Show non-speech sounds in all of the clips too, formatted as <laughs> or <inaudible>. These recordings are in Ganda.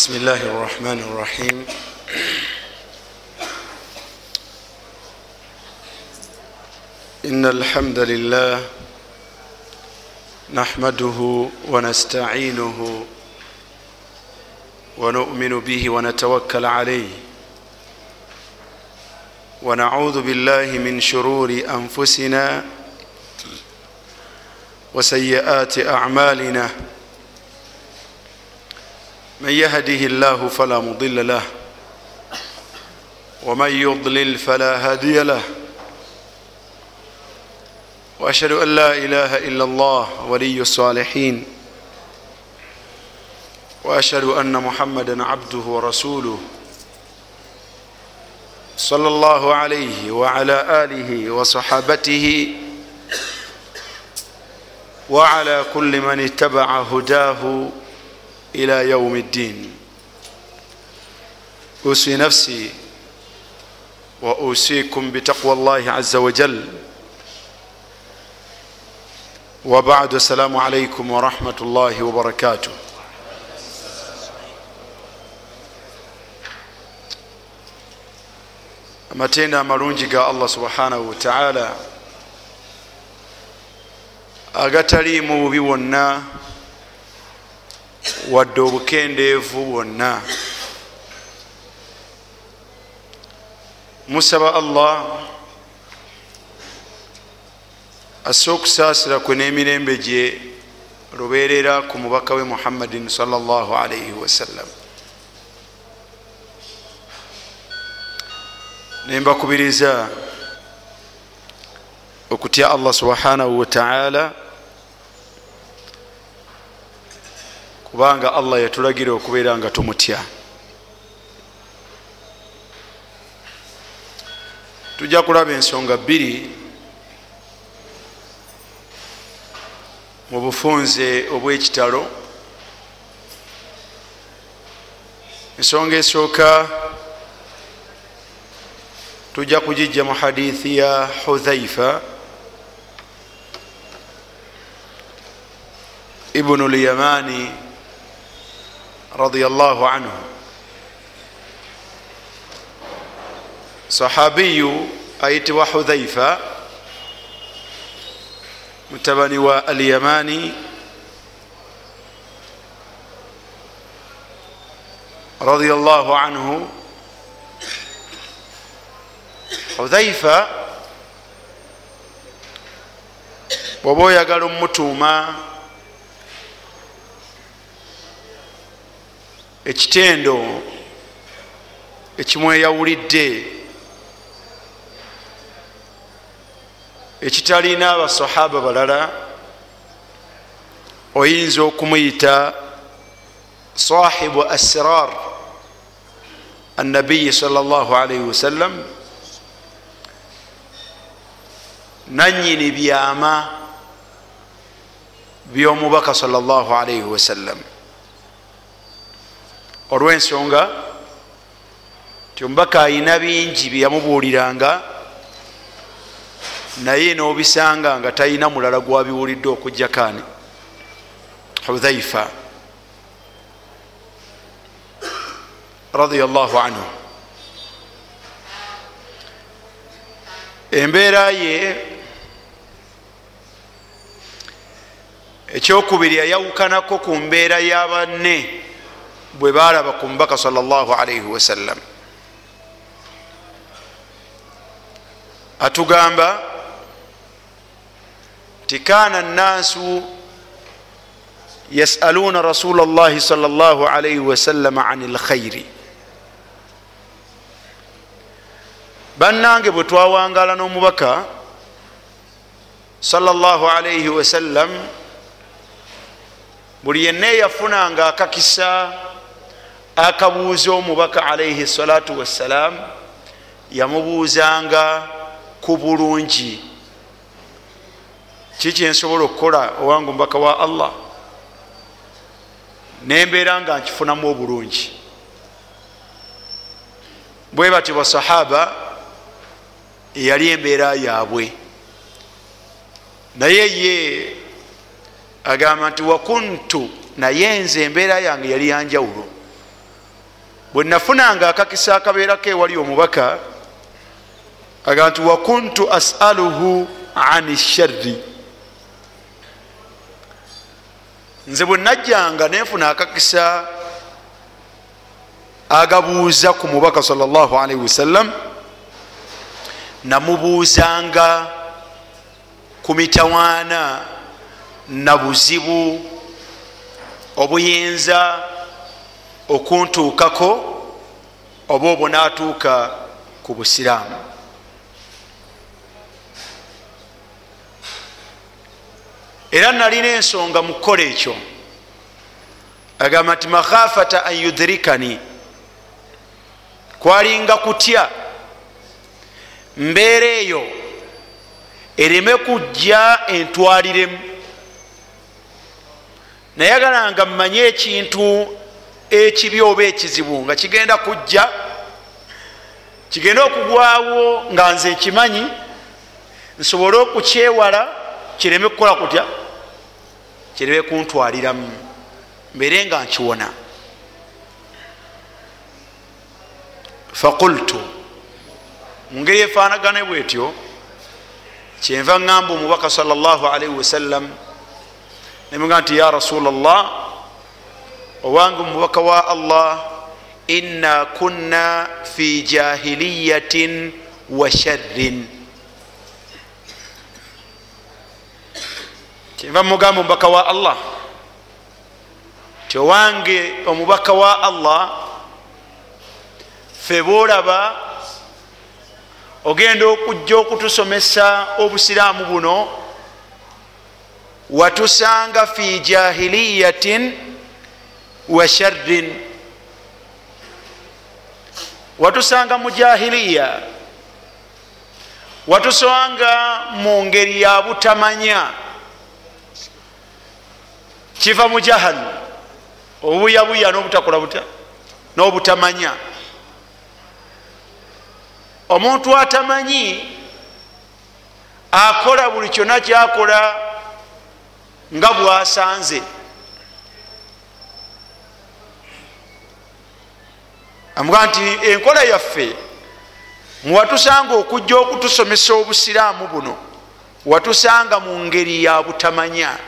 بسم الله الرحمن الرحيم إن الحمد لله نحمده ونستعينه ونؤمن به ونتوكل عليه ونعوذ بالله من شرور أنفسنا وسيئات أعمالنا من يهده الله فلا مضل له ومن يضلل فلا هادي له. واشهد ان لا اله الا الله ولي الصالحين. واشهد ان محمدا عبده ورسوله. صلى الله عليه وعلى اله وصحابته. وعلى كل من اتبع هداه ila yaumi ddin usi nafsi wa usikum bitaqwa llahi aza wajal وبعد السلام عليكم ورحمة الله وبركاته. amatenda amalungi ga allah subhanahu wataala agataliimu bubi wonna wadde obukendeevu bwonna. Musaba allah asse okusaasira kwe n'emirembe gye lubeerera ku mubaka we muhammadin salllah alaihi wasallam nembakubiriza okutya allah subhanahu wataala kubanga allah yatulagira okubeera nga tumutya. Tujja kulaba ensonga bbiri mu bufunze obwekitalo. Ensonga esooka tujja kugijja mu hadithi ya hudhaifa ibnu lyamani radiallahu anhu. Sahabiyu ayitibwa hudhaifa mutabani wa alyamani. Radiallahu anhu. Hudhaifa bwoba oyagala omutuuma ekitendo ekimweyawulidde ekitalina abasahaba balala oyinza okumuyita sahibu asrar annabiyi salllah alaihi wasallam nanyini byama byomubaka salllah alaihi wasallam olwensonga ti omubaka ayina bingi byeyamubuuliranga naye nobisanga nga talina mulala gwabiwulidde okujjakani hudhaifa. Radiallahu anhu. Embeera ye ekyokubiri yayawukanako ku mbeera y'abanne bwe balaba ku mubaka salllah alaihi wasallam atugamba nti kana nnaasu yasaluuna rasula llahi sal llah alaihi wasallam an lkhairi bannange bwe twawangala n'omubaka salllah alaihi wasallam buli yenna eyafunanga akakisa akabuuza omubaka alaihi salatu wassalam yamubuuzanga ku bulungi. Kiki nsobola okukola owange omubaka wa allah? Nembeera nga nkifunamu obulungi. Bwe batyo basahaba eyali embeera yaabwe. Naye ye agamba nti wakuntu naye nze embeera yange yali yanjawulo bwe nafunanga akakisa akabeerako ewali omubaka aga nti wakuntu asaluhu ani sharri? Nze bwe najjanga nenfuna akakisa agabuuza ku mubaka salllahualaihi wasallam namubuuzanga ku mitawaana na buzibu obuyinza okuntuukako oba obwo naatuuka ku busiraamu. Era nalina ensonga mu kukola ekyo agamba nti makhafata an yudhirikani kwalinga kutya? Mbeera eyo ereme kujja entwaliremu. Nayagalanga mmanye ekintu ekibi oba ekizibu nga kigenda kujja kigenda okugwawo nga nze nkimanyi nsobole okukyewala kireme kukola kutya? Kireme kuntwaliramu mbeere nga nkiwona. Fakultu mungeri efaanagane bwetyo kyenva ŋŋamba omubaka salllahalaihi wasallam nemuga nti ya rasula llah owange omubaka wa allah inna kunna fi jahiliyatin wa sharrin. Kyenva mugamba omubaka wa allah. Ti owange omubaka wa allah fe boolaba ogenda okujja okutusomesa obusiraamu buno watusanga fi jahiliyatin wa sharrin. Watusanga mu jahiliya watusanga mu ngeri ya butamanya. Kiva mu jahal obuyabuya n'obutakola buta n'obutamanya. Omuntu atamanyi akola buli kyonna kyakola nga bwasanze amuga nti enkola yaffe muwatusanga okujja okutusomesa obusiraamu buno watusanga mu ngeri ya butamanya.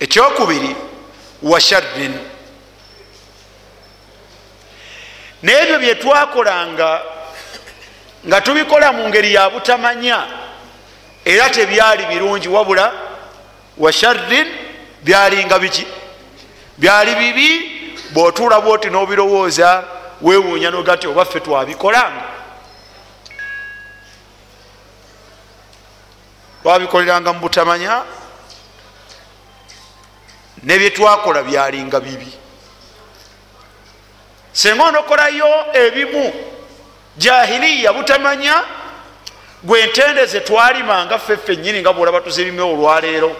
Ekyokubiri wa sharrin. N'ebyo byetwakolanga nga tubikola mu ngeri ya butamanya era tebyali birungi wabula wa sharrin byalinga biki? Byali bibi bwotuula bwoti n'obirowooza wewuunya nogati oba ffe twabikolanga twabikoleranga mu butamanya nebyetwakola byalinga bibi. Senga onokolayo ebimu jahiliya butamanya gwentendeze twalimanga ffeffe nyini nga bwolaba tuzirime olwaleero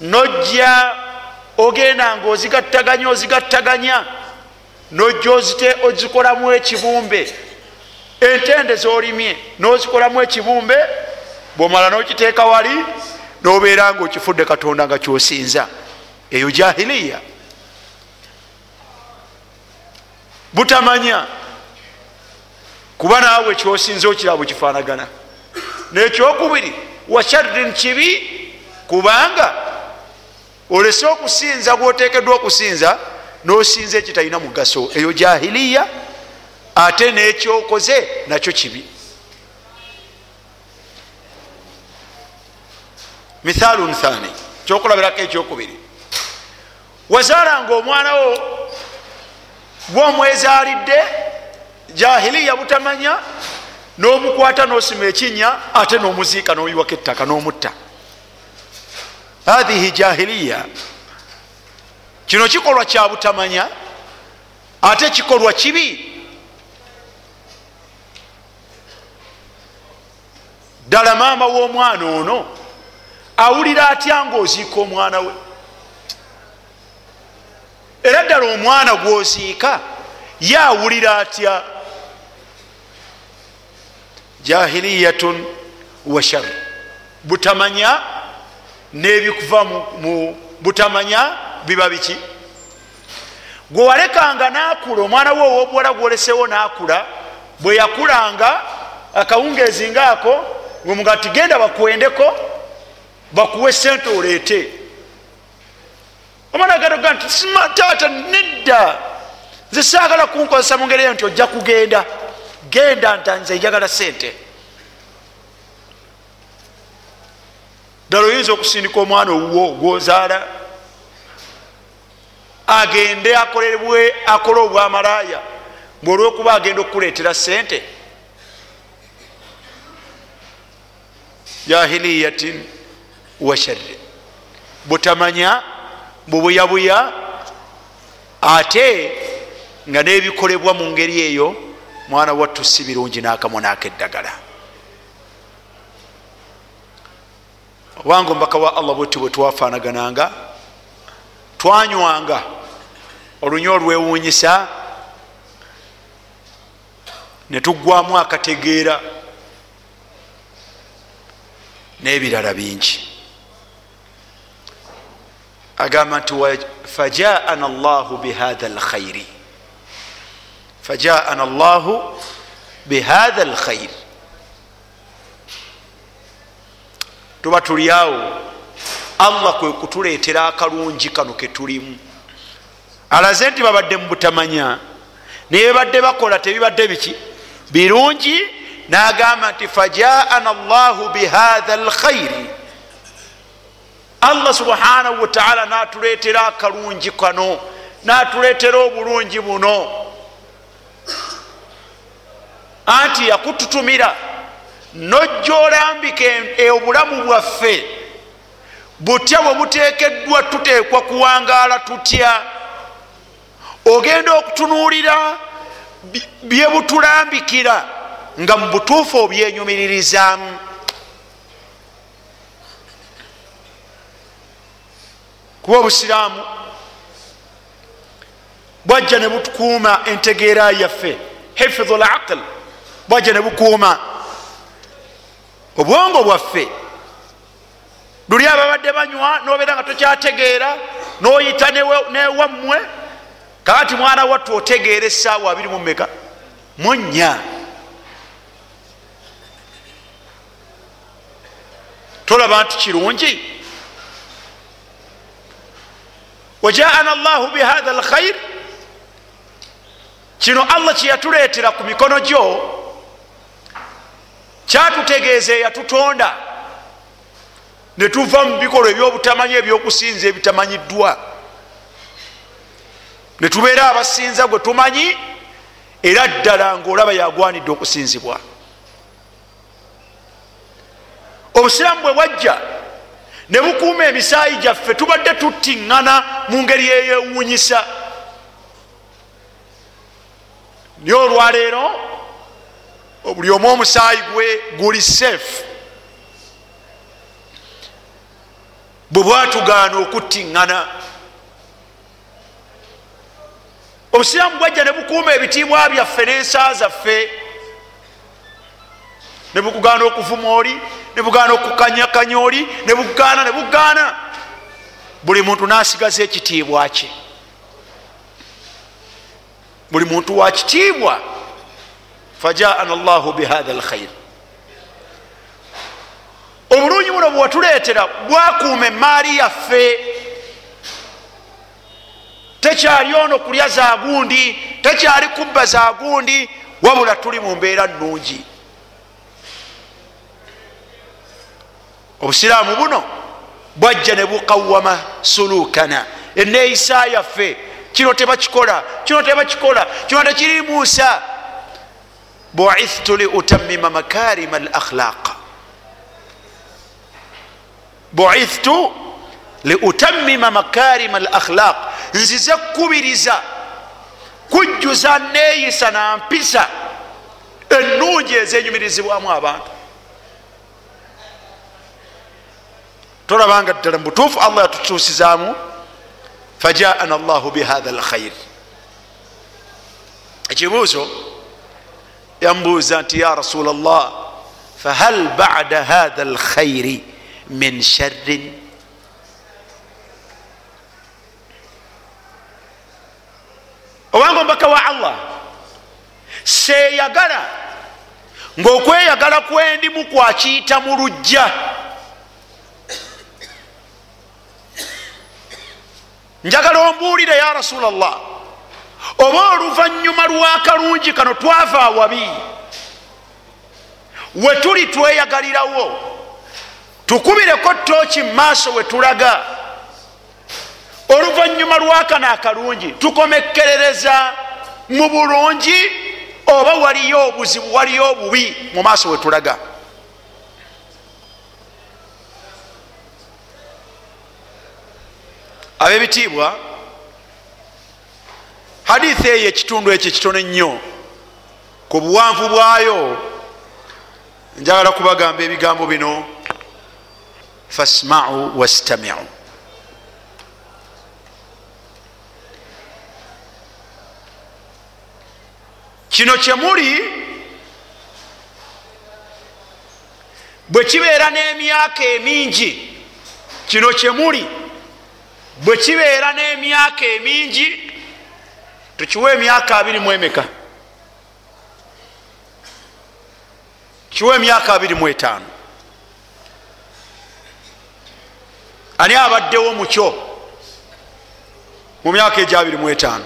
nojja ogenda nga ozigattaganya ozigattaganya nojja ozite ozikolamu ekibumbe. Entendeze olimye nozikolamu ekibumbe bwomala nokiteeka wali nobeera nga okifudde katonda nga kyosinza. Eyo jahiliya butamanya kuba naawe kyosinza okiraba bwekifaanagana nekyokubiri washarrin kibi kubanga olese okusinza gwotekeddwa okusinza nosinza ekitalina mugaso. Eyo jahiliya ate nekyokoze nakyo kibi. Mithalun thani kyokulabirako ekyokubiri. Wazaalanga omwanawo gwomwezaalidde jahiliya butamanya nomukwata nosima ekinya ate nomuziika noyiwako ettaka nomutta hathihi jahiliya. Kino kikolwa kya butamanya? Ate kikolwa kibi? Ddala maama w'omwana ono awulira atya ngaoziika omwana we? Era ddala omwana gwoziika ye awulira atya? Jahiliyatun wa shar butamanya nebikuva mu butamanya biba biki? Gwe walekanga nakula omwana we owobuwala gwolesewo nakula bwe yakulanga akawungeezi ngaako wemuga ti genda bakwendeko bakuwe sente oleete. Omwana agatoga nti taata nedda. Nze saagala kunkozesa mu ngeri eyo nti ojja kugenda. Genda ntanze njagala sente ddala oyinza okusindika omwana owuwo gwozaala agende akolebwe akole obwamalaaya bweolwokuba agenda okukuleetera sente jahiliyatin wa sharri butamanya bubuyabuya ate nga nebikolebwa mu ngeri eyo mwana wattu si birungi nakamu nakeddagala obanga omubaka wa allah bwetti bwe twafanagananga twanywanga olunya olwewunyisa netugwamu akategeera n'ebirala bingi. Agamba nti fajaana llahu bihatha lkhairi fajaana llahu bihatha lkhairi tuba tuli awo. Allah kwe kutuleetera akalungi kano ketulimu alaze nti babadde mu butamanya. Naye badde bakola tebibadde biki? Birungi nagamba nti fajaana llahu bihatha lkhairi allah subhanahu wataala natuleetera akalungi kano natuleetera obulungi buno. Anti yakututumira nojja olambika obulamu bwaffe. Butya bwe buteekeddwa tuteekwa kuwangaala tutya? Ogenda okutunuulira bye butulambikira nga mu butuufu obyenyumiririzaamu kuba obusiraamu bwajja ne butukuuma entegeera yaffe. Hifidhu laql bwajja ne bukuuma obwongo bwaffe luli ababadde banywa nobeera nga tokyategeera noyita newammwe kakati mwana wattu otegeera esaawa abiri mumeka munya tolaba nti kirungi? Wajaana llahu bihatha lkhair kino allah kyeyatuleetera ku mikono gyo kyatutegeeza eyatutonda netuva mu bikolwa ebyobutamanyi ebyokusinza ebitamanyiddwa. Netubeera abasinza gwe tumanyi era ddala ngaolaba yagwanidde okusinzibwa. Obusiraamu bwe bwajja ne bukuuma emisaayi gyaffe tubadde tuttiŋŋana mu ngeri eyewuunyisa naye olwaleero buli omu omusaayi gwe guli seefu bwe bwatugaana okuttiŋŋana. Obusiraamu bwajja ne bukuuma ebitiibwa byaffe n'ensa zaffe. Ne bukugaana okuvuma oli ne bugaana okukanyakanya oli ne bugaana ne bugaana. Buli muntu nasigaza ekitiibwa kye. Buli muntu wa kitiibwa fajaana llahu bihatha lkhair obulungi buno bwewatuleetera bwakuuma emaari yaffe. Tekyali ono kulya zagundi tekyali kubba zagundi wabula tuli mu mbeera nungi obusiraamu buno bwajja ne bukawama sulukana. Eneeyisa yaffe kino tebakikola kino tebakikola kino tekirimuusa buithtu liutamima makarima al akhlaqa buithtu liutamima makarima al akhlaq nzize kukubiriza kujjuza neeyisa nampisa ennungi ezenyumirizibwamu abantu. Tolabanga ddala mubutuufu allah yatutuusizaamu fajaana llahu bihatha lkhair ekibuuzo yambuuza nti ya rasula llah fahal bada hatha alkhairi min sharrin obanga omubaka wa allah seeyagala ngaokweyagala kwendimu kwakiyita mu lujja njagala ombuulire ya rasulallah oba oluvanyuma lwakalungi kano twava awabi. We tuli tweyagalirawo. Tukubireko tooki mumaaso we tulaga. Oluvanyuma lwakano akalungi tukomekkerereza mu bulungi oba waliyo obuzibu waliyo obubi mu maaso we tulaga. Ab'ebitiibwa hadithi eyo ekitundu ekyo ekitono ennyo. Ku buwanvu bwayo njagala kubagamba ebigambo bino. Fasmau wastamiu. Kino kyemuli bwe kibeera n'emyaka emingi. Kino kyemuli bwe kibeera n'emyaka emingi tukiwa emyaka abiri mu emeka kiwa emyaka abiri mu etaano ani abaddewo mukyo mu myaka egyo abiri mu etaano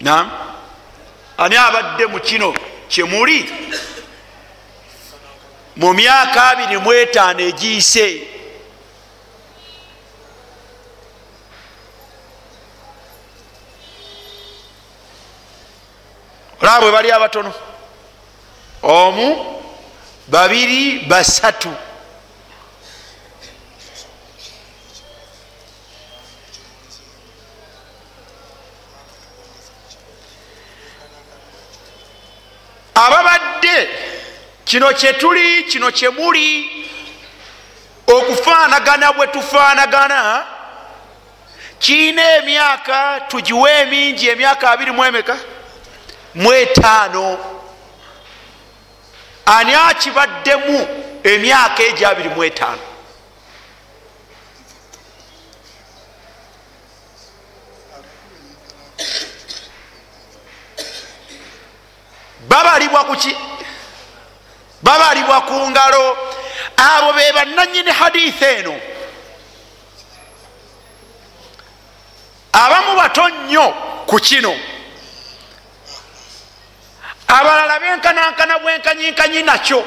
nam ani abadde mu kino? Kyemuli mu myaka abiri mu etaano egiyise olaba bwe bali abatono. Omu babiri basatu. Ababadde kino kyetuli kino kyemuli okufaanagana bwe tufaanagana kiina emyaka tugiwe emingi emyaka abiri mu emeka mu etaano ani akibaddemu emyaka egyo abiri mu etaano babalibwa kuki babalibwa ku ngalo. Abo be bananyini haditha eno. Abamu bato nnyo ku kino abalala benkanankana bwenkanyinkanyi <laughs> nakyo.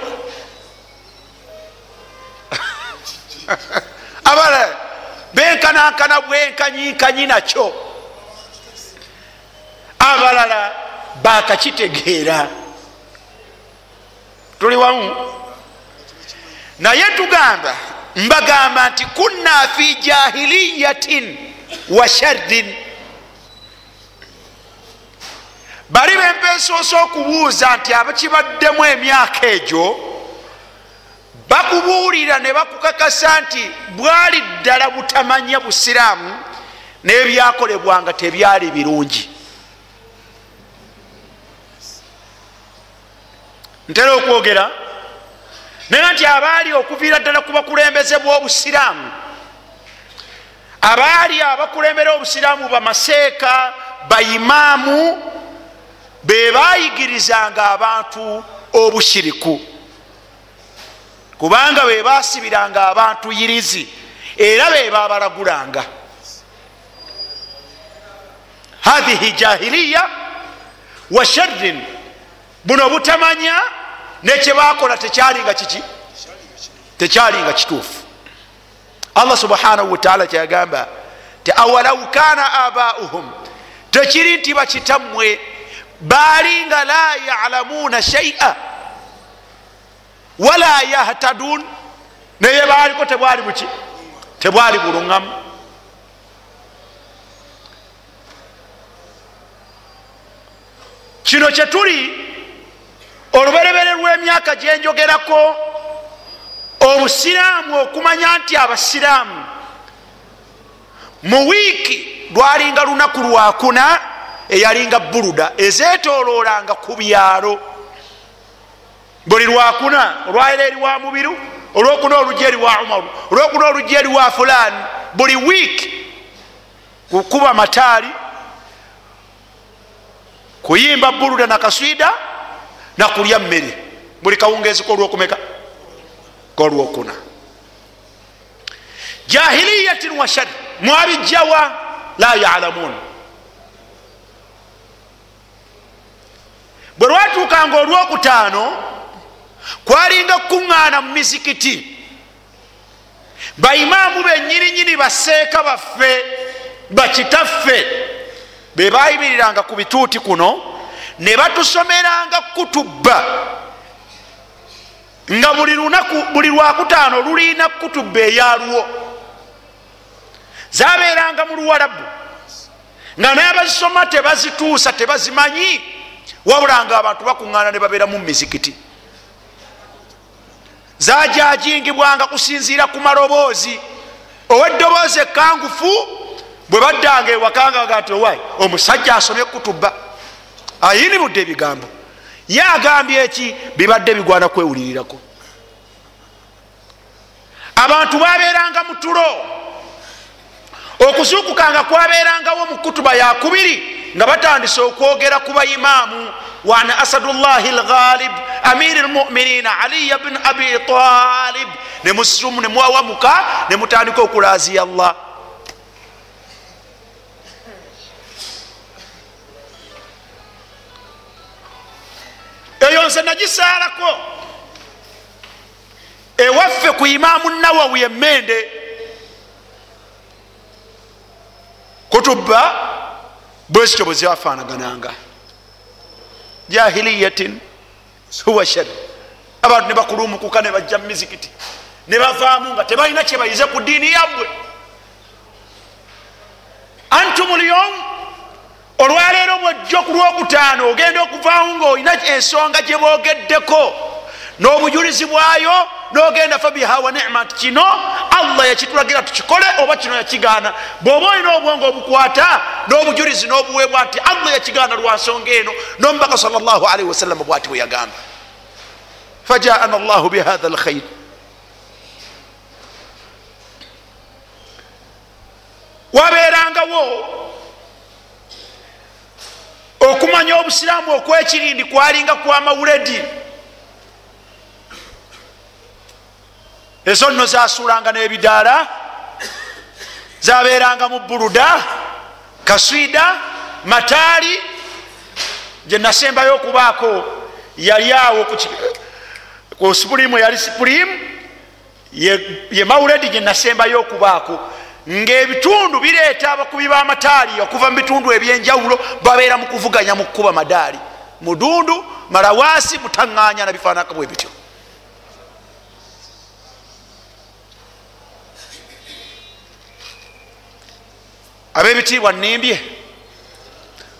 Abalala benkanankana bwenkanyinkanyi nakyo. Abalala bakakitegeera tuli wamu? Naye tugamba mbagamba nti kunna fi jahiliyatin wa sharrin bali bempeesoosa okubuuza nti abakibaddemu emyaka egyo bakubuulira ne bakukakasa nti bwali ddala butamanya busiraamu n'ebyakolebwanga tebyali birungi. Ntera okwogera naye nti abaali okuviira ddala ku bakulembeze bw'obusiraamu abaali abakulembera obusiraamu bamaseeka bayimaamu be bayigirizanga abantu obushiriku. Kubanga be basibiranga abantu yirizi era be babalagulanga. Hathihi jahiliya wa sharrin. Buno butamanya nekyebakola tekyalinga kiki? Tekyalinga kituufu. Allah subhanahu wataala kyagamba ti awalau kana abauhum? Tekiri nti bakitammwe balinga la yalamuuna shaia wala yahtadun. Naye baliko tebwali buki? Tebwali buluŋamu kino kyetuli oluberebere lw'emyaka gyenjogerako obusiraamu okumanya nti abasiraamu. Mu wiiki lwalinga lunaku lwakuna eyalinga buluda ezetololanga ku byalo. Buli lwakuna olwayira eri wa mubiru olwokuna olujja eri wa umaru olwokuna olujja eri wa fulani buli wiiki kukuba mataali kuyimba buluda nakaswida nakulya mmere. Buli kawungezi kolwokumeka kolwokuna. Jahiliyatin washar mwabijjawa la yalamun bwe lwatuukanga olwokutaano kwalinga kukuŋŋaana mu mizikiti baimaamu benyininyini baseeka baffe bakitaffe be bayimiriranga ku bituuti kuno ne batusomeranga kutubba. Nga buli lunaku buli lwakutaano lulina kutubba eyalwo zabeeranga mu luwalabu nga nabazisoma tebazituusa tebazimanyi wabulanga abantu bakuŋŋaana ne babeera mu mizikiti. Zajajingibwanga kusinziira ku maloboozi. Oweddoboozi ekangufu bwe baddanga ewakanga ti owai omusajja asomye kutubba. Ayinibudde ebigambo. Ye agambye eki bibadde bigwana kwewulirirako abantu babeeranga mu tulo okuzuukukanga kwabeerangawo mu kutuba yakubiri nga batandise okwogera ku baimaamu wan asadullahi lghalib amiri lmuminina aliya bni abi talib nemusumu nemwawamuka nemutandika okulaziya allah. Eyo nze nagisaalako ewaffe ku imaamu nawawi emende kutubba bwezityo bwe zafanagananga jahiliyatin huwa shar abantu nebakulumukuka nebajja mumizikiti nebavaamu nga tebalina kyebayize ku diini yabbwe antum lyom olwaleero bwojjo ku lwokutaano ogenda okuvaamu ngaolina ensonga gyebogeddeko n'obujulizi bwayo nogenda fabiha wa nimat kino allah yakitulagira tukikole oba kino yakigaana? Bwoba olina obwongo obukwata n'obujulizi n'obuweebwa nti allah yakigaana lwansonga eno nomubaka salllahalihi wasallama bwati bwe yagamba. Fajaana llahu bihatha lkhair wabeerangawo okumanya obusiraamu okwekirindi kwalinga kwamawuledi ezo nno zasuulanga n'ebidaala zabeeranga mu buluda kaswida mataali gye nasembayo okubaako yali awo ku sipulimu yali sipulimu ye mawuledi gye nasembayo okubaako. Ngaebitundu bireeta abakubi b'amataali okuva mu bitundu ebyenjawulo babeera mu kuvuganya mu kkuba madaali. Mudundu malawaasi mutaŋŋanya nabifaanaka bwe bityo abebitiibwa nimbye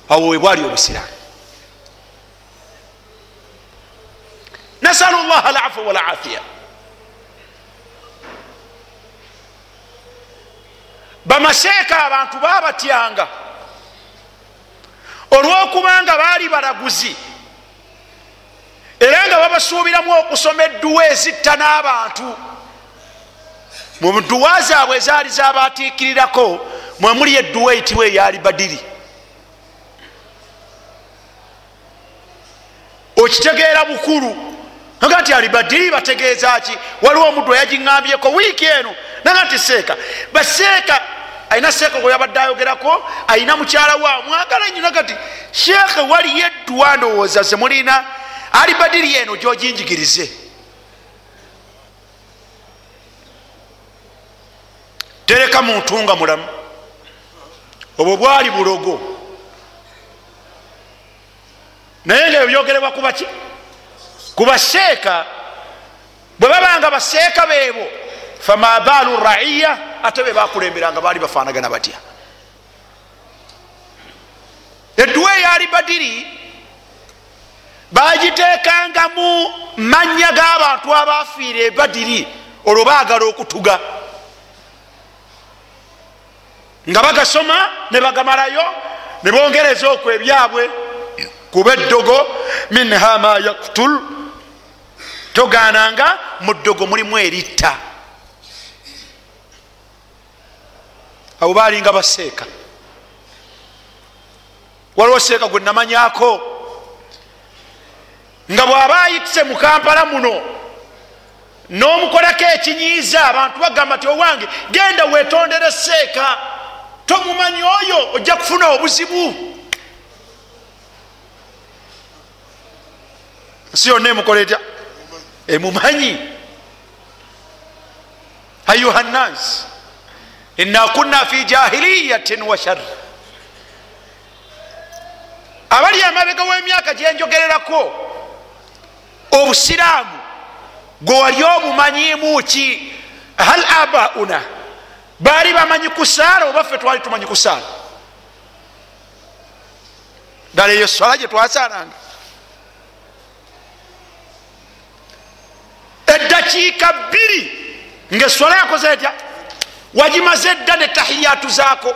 awo webwali obusiraamu nasalu llah alafu walafiya bamaseeka abantu babatyanga olwokubanga baali balaguzi. Era nga babasuubiramu okusoma edduwa ezitta n'abantu. Mu duwa zaabwe ezaali zabatiikirirako mwemuli edduwa eyitibwa eyali badiri. Okitegeera bukulu. Aga nti ali badiri bategeeza ki? Waliwo omuddu eyagiŋambyeko wiiki eno. Naga nti seeka baseeka ayina seeka gwe yabadde ayogerako ayina mukyala wa mwagala nyo naga ti sheekhe waliyo edduwa ndowooza ze mulina ali badiri eno gyoginjigirize tereka muntu nga mulamu obwo bwali bulogo. Naye nga ebyogerebwa kubaki kubaseeka bwe babanga baseeka beebo fama baalu raiya ate be bakulemberanga baali bafanagana batya? Edduwa eyali badiri bagiteekanga mu mannya g'abantu abafiire ebadiri olwo baagala okutuga nga bagasoma ne bagamalayo ne bongereza okwo ebyabwe kuba eddogo minha ma yaktul togananga mu ddogo mulimu eritta. Abo balinga baseeka. Waliwo seeka gwe namanyako. Nga bw'aba ayitise mu kampala muno n'omukolako ekinyiiza abantu bagamba ti owange genda wetondere seeka tomumanyi oyo ojja kufuna obuzibu. Nsi yonna emukola etya? Emumanyi. Ayuha nnas ina kunna fi jahiliyatin wa shar abali amabega w'emyaka gyenjogererako obusiraamu gwe wali obumanyimu ki? Hal abauna baali bamanyi kusaala oba ffe twali tumanyi kusaala? Ddala eyo swala gye twasaalanga. Eddakiika bbiri ngaeswala yakoze etya? Wagimaze edda ne tahiyatu zaako.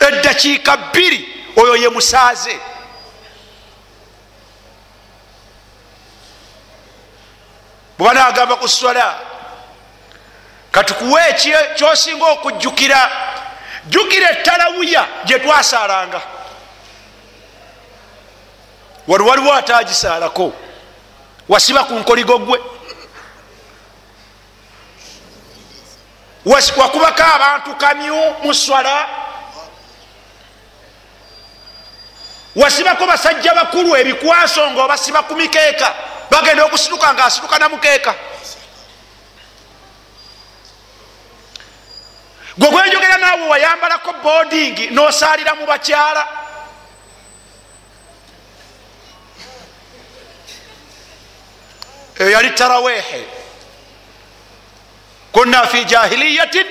Eddakiika bbiri oyo ye musaaze. Bweba nagamba ku swala katukuwe kyosinga okujjukira. Jjukira etalawiya gye twasaalanga. Wali waliwo atagisaalako wasiba ku nkoligo gwe wakubako abantu kamyu mu swala. Wasibako basajja bakulu ebikwaso nga obasiba ku mikeeka. Bagenda okusituka nga asituka namukeeka gwe wayambalako boarding nosaalira mu bakyala. Eyo yali tarawehe kunna fi jahiliyatin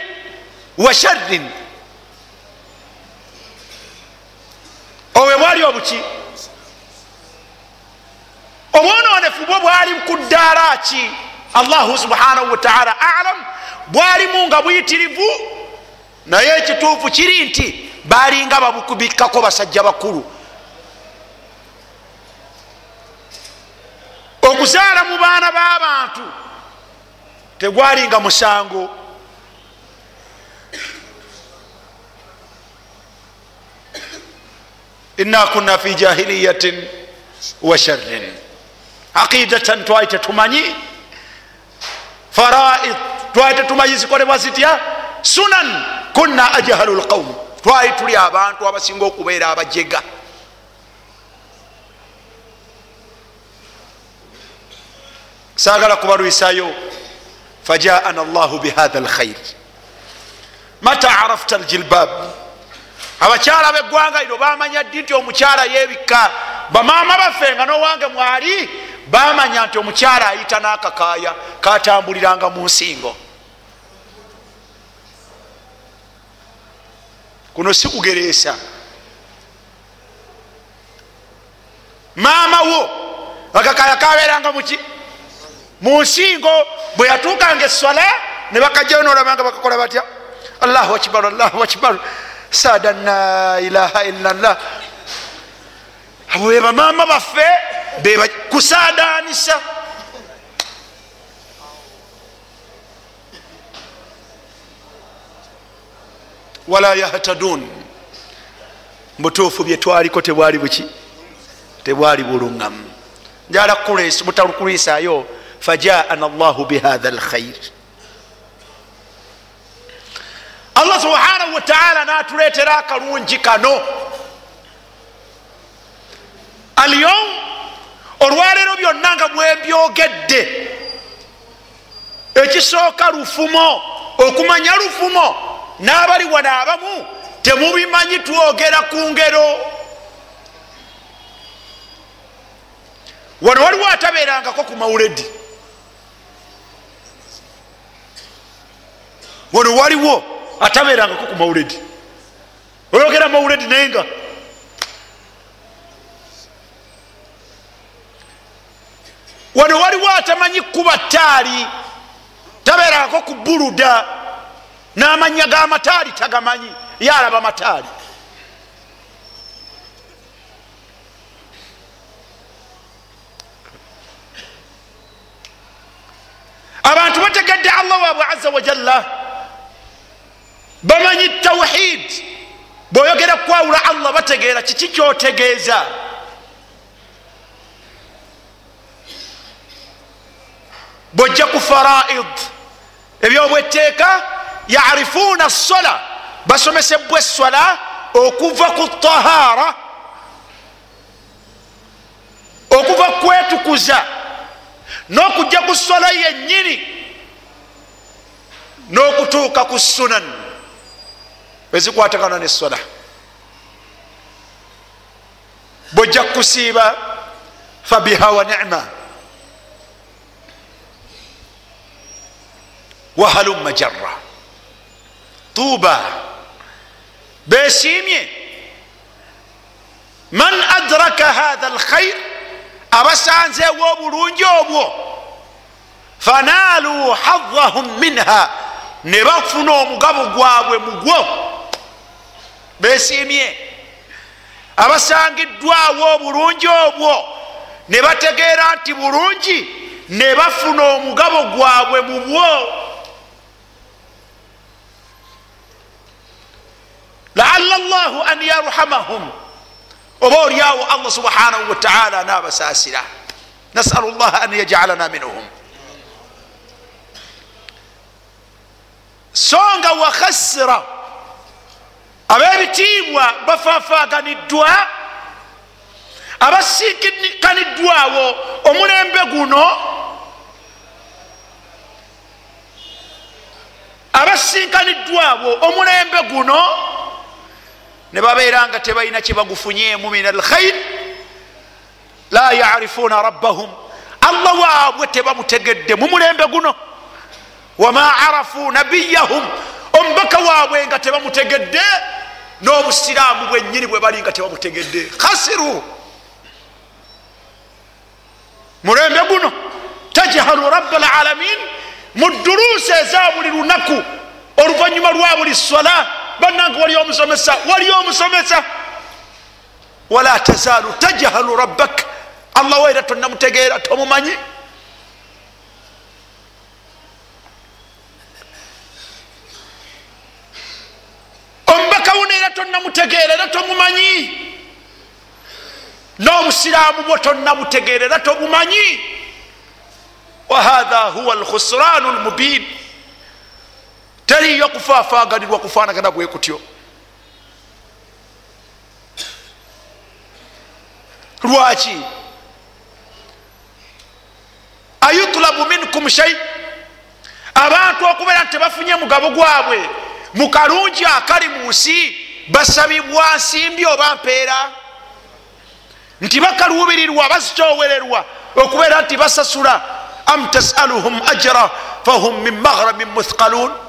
wa sharrin. Obwe bwali obuki? Obwononefu bwo bwali ku ddaala ki? Allahu subhanahu wataala alam. Bwalimu nga buyitirivu naye ekituufu kiri nti balinga babukubikkako basajja bakulu. Okuzaala mu baana b'abantu tegwalinga musango. Ina kunna fi jahiliyatin wa sharrin. Aqidatan twali tetumanyi. Faraid twali tetumanyi zikolebwa zitya? Sunan kunna ajhalu lqaum twali tuli abantu abasinga okubeera abajega. Sagala kubalwisayo fajaana llahu bihatha lkhair mata arafta ljilbab abakyala beggwanga lino bamanya ddi nti omukyala yebikka bamaama baffe nga nowange mwali bamanya nti omukyala ayita n'akakaaya katambuliranga mu nsingo kuno sikugereesa maama wo akakaaya kaberanga muki? Mu nsingo bwe yatuukanga eswala ne bakajjayo nolabanga bakakola batya? Allahu akibaru allahu akibaru saada la ilaha illallah abo be bamaama baffe kusaadaanisa wala yahtadun. Mutuufu byetwaliko tebwali buki tebwali buluŋŋamu njala mutalukulisayo fajaana llahu bihatha lkhair allah subhanahu wataala natuletera akalungi kano. Alyom olwaleero byonna nga bwebyogedde ekisooka lufumo okumanya lufumo n'abali wano abamu temubimanyi twogera ku ngero. Wano waliwo atabeerangako ku mauledi wano waliwo atabeerangako ku mauledi oyogera mauledi naye nga wano waliwo atamanyi kuba taali tabeerangako ku buluda n'amanya g'amataali tagamanyi yalaba mataali. Abantu bategedde allah waabwe aza wajalla bamanyi tawhid. Bwoyogera kwawula allah bategeera kiki kyotegeeza? Bwojja ku faraid ebyobweteeka yarifuuna sola basomesebwa eswala okuva ku tahara okuva kwetukuza n'okujja ku sola yennyini n'okutuuka ku sunan ezikwatagana nesola bwojja kusiiba fabiha wa nicma wahalumma jarra tuuba besiimye man adraka hatha alkhair abasanzeewo obulungi obwo. Fanaaluu hadahum minha ne bafuna omugabo gwabwe mugwo besiimye abasangiddwawo obulungi obwo ne bategeera nti bulungi ne bafuna omugabo gwabwe mubwo laala llahu an yarhamahum oba oliawo allah subhanahu wataala nabasaasira nasalu llaha an yajalana minhum so nga wakhasira abebitiibwa bafaafaganiddwa abasinkaniddwawo omulembe guno abasinkaniddwawo omulembe guno ne babeera nga tebalina kyebagufunyemu min alkhair la yarifuuna rabbahum. Allah waabwe tebamutegedde mu mulembe guno. Wama arafu nabiyahum. Omubaka waabwe nga tebamutegedde n'obusiraamu bwennyini bwe bali nga tebamutegedde. Khasiru. Mulembe guno. Tajhalu raba alalamin mu duruusi eza buli lunaku oluvanyuma lwa buli sola bannanga wali omusomesa wali omusomesa. Wala tazaalu tajhalu rabbak. Allah waera tonnamutegeera tomumanyi. Omubaka wuno era tonnamutegeera era tomumanyi. N'obusiraamu bwo tonnabutegeera era tobumanyi wahatha huwa alkhusranu lmubin teriyo kufaafaganirwa kufaanagana bwe kutyo. Lwaki ayutlabu minkum shai abantu okubeera nti tebafunye mugabo gwabwe mu kalungi akali mu nsi basabibwa nsimbi oba mpeera? Nti bakaluubirirwa bazikyowererwa okubeera nti basasula am tasaluhum ajra fahum min maghramin muthqalun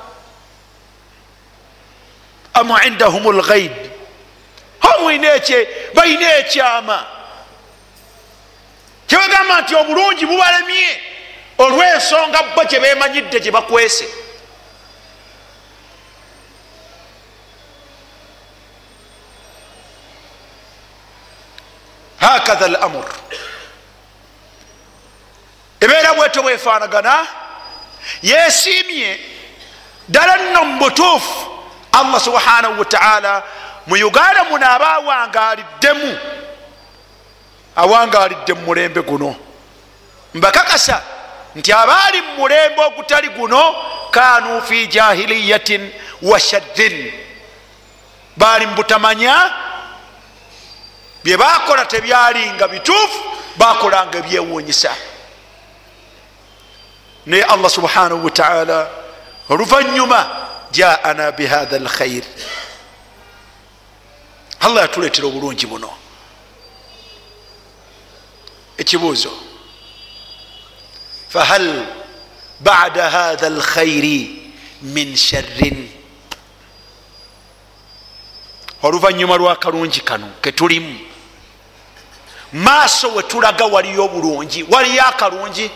am indahum lghaib balina ekyama kyebagamba nti obulungi bubalemye olwensonga bo kyebemanyidde gyebakwese hakatha lamur ebeera bwetyo bwefaanagana yesiimye ddala nno mu butuufu allah subhanahu wataala mu uganda muno aba awangaliddemu awangalidde mu mulembe guno. Mbakakasa nti abaali mu mulembe ogutali guno kanu fi jahiliyatin wa shaddin baali mubutamanya byebakola tebyalinga bituufu bakolanga ebyewunyisa naye allah subhanahu wataala oluvanyuma jaana bihatha lkhair allah yatuleetera obulungi buno ekibuuzo fahal bada hatha lkhairi min sharrin oluvanyuma lwakalungi kano ketulimu maaso wetulaga waliyo obulungi waliyo akalungi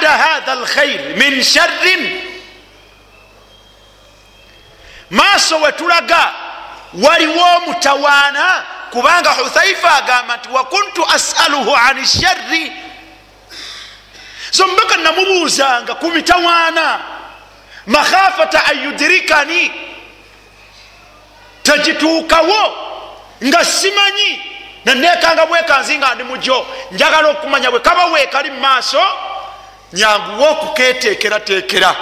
bada hatha lkhair min sharrin maaso wetulaga waliwo omutawaana kubanga huthaifa agamba nti wakuntu asaluhu ani sharri so mbaka namubuuzanga ku mitawaana makhafata ayudirikani tegituukawo nga simanyi nenekanga bwekanzi nga ndi mujo njagala okumanya bwe kaba weekali mu maaso nyanguwa okuketeekerateekera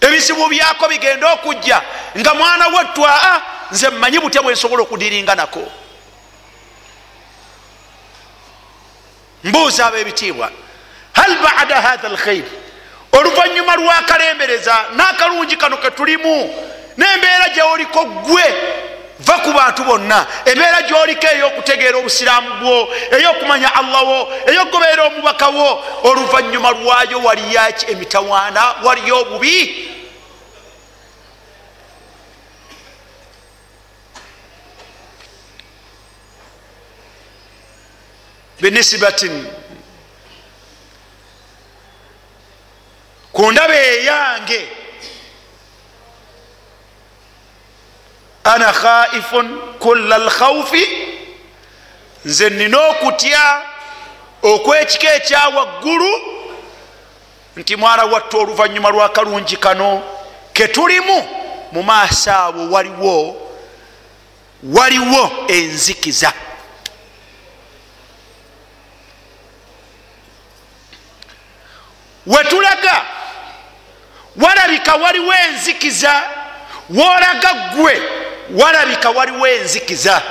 ebizibu byako bigenda okujja nga mwana wettwaa nze mmanyi butya bwensobola okudiringa nako. Mbuuza ab'ebitiibwa hal bada hatha lkhair oluvanyuma lwakalembereza n'akalungi kano ketulimu n'embeera gyeoliko gwe va ku bantu bonna. Embeera gyoliko ey'okutegeera obusiraamu bwo ey'okumanya allah wo ey'okubeera omubaka wo oluvanyuma lwayo waliyaki emitawaana waliyo obubi? Binisibatin ku ndaba eyange ana khaifun kulla lkhaufi nze nina okutya okwekika ekyawaggulu nti mwana watta oluvanyuma lwakalungi kano ketulimu mu maaso awo waliwo waliwo enzikiza. Wetulaga walabika waliwo enzikiza wolaga gwe walabika waliwo enzikiza.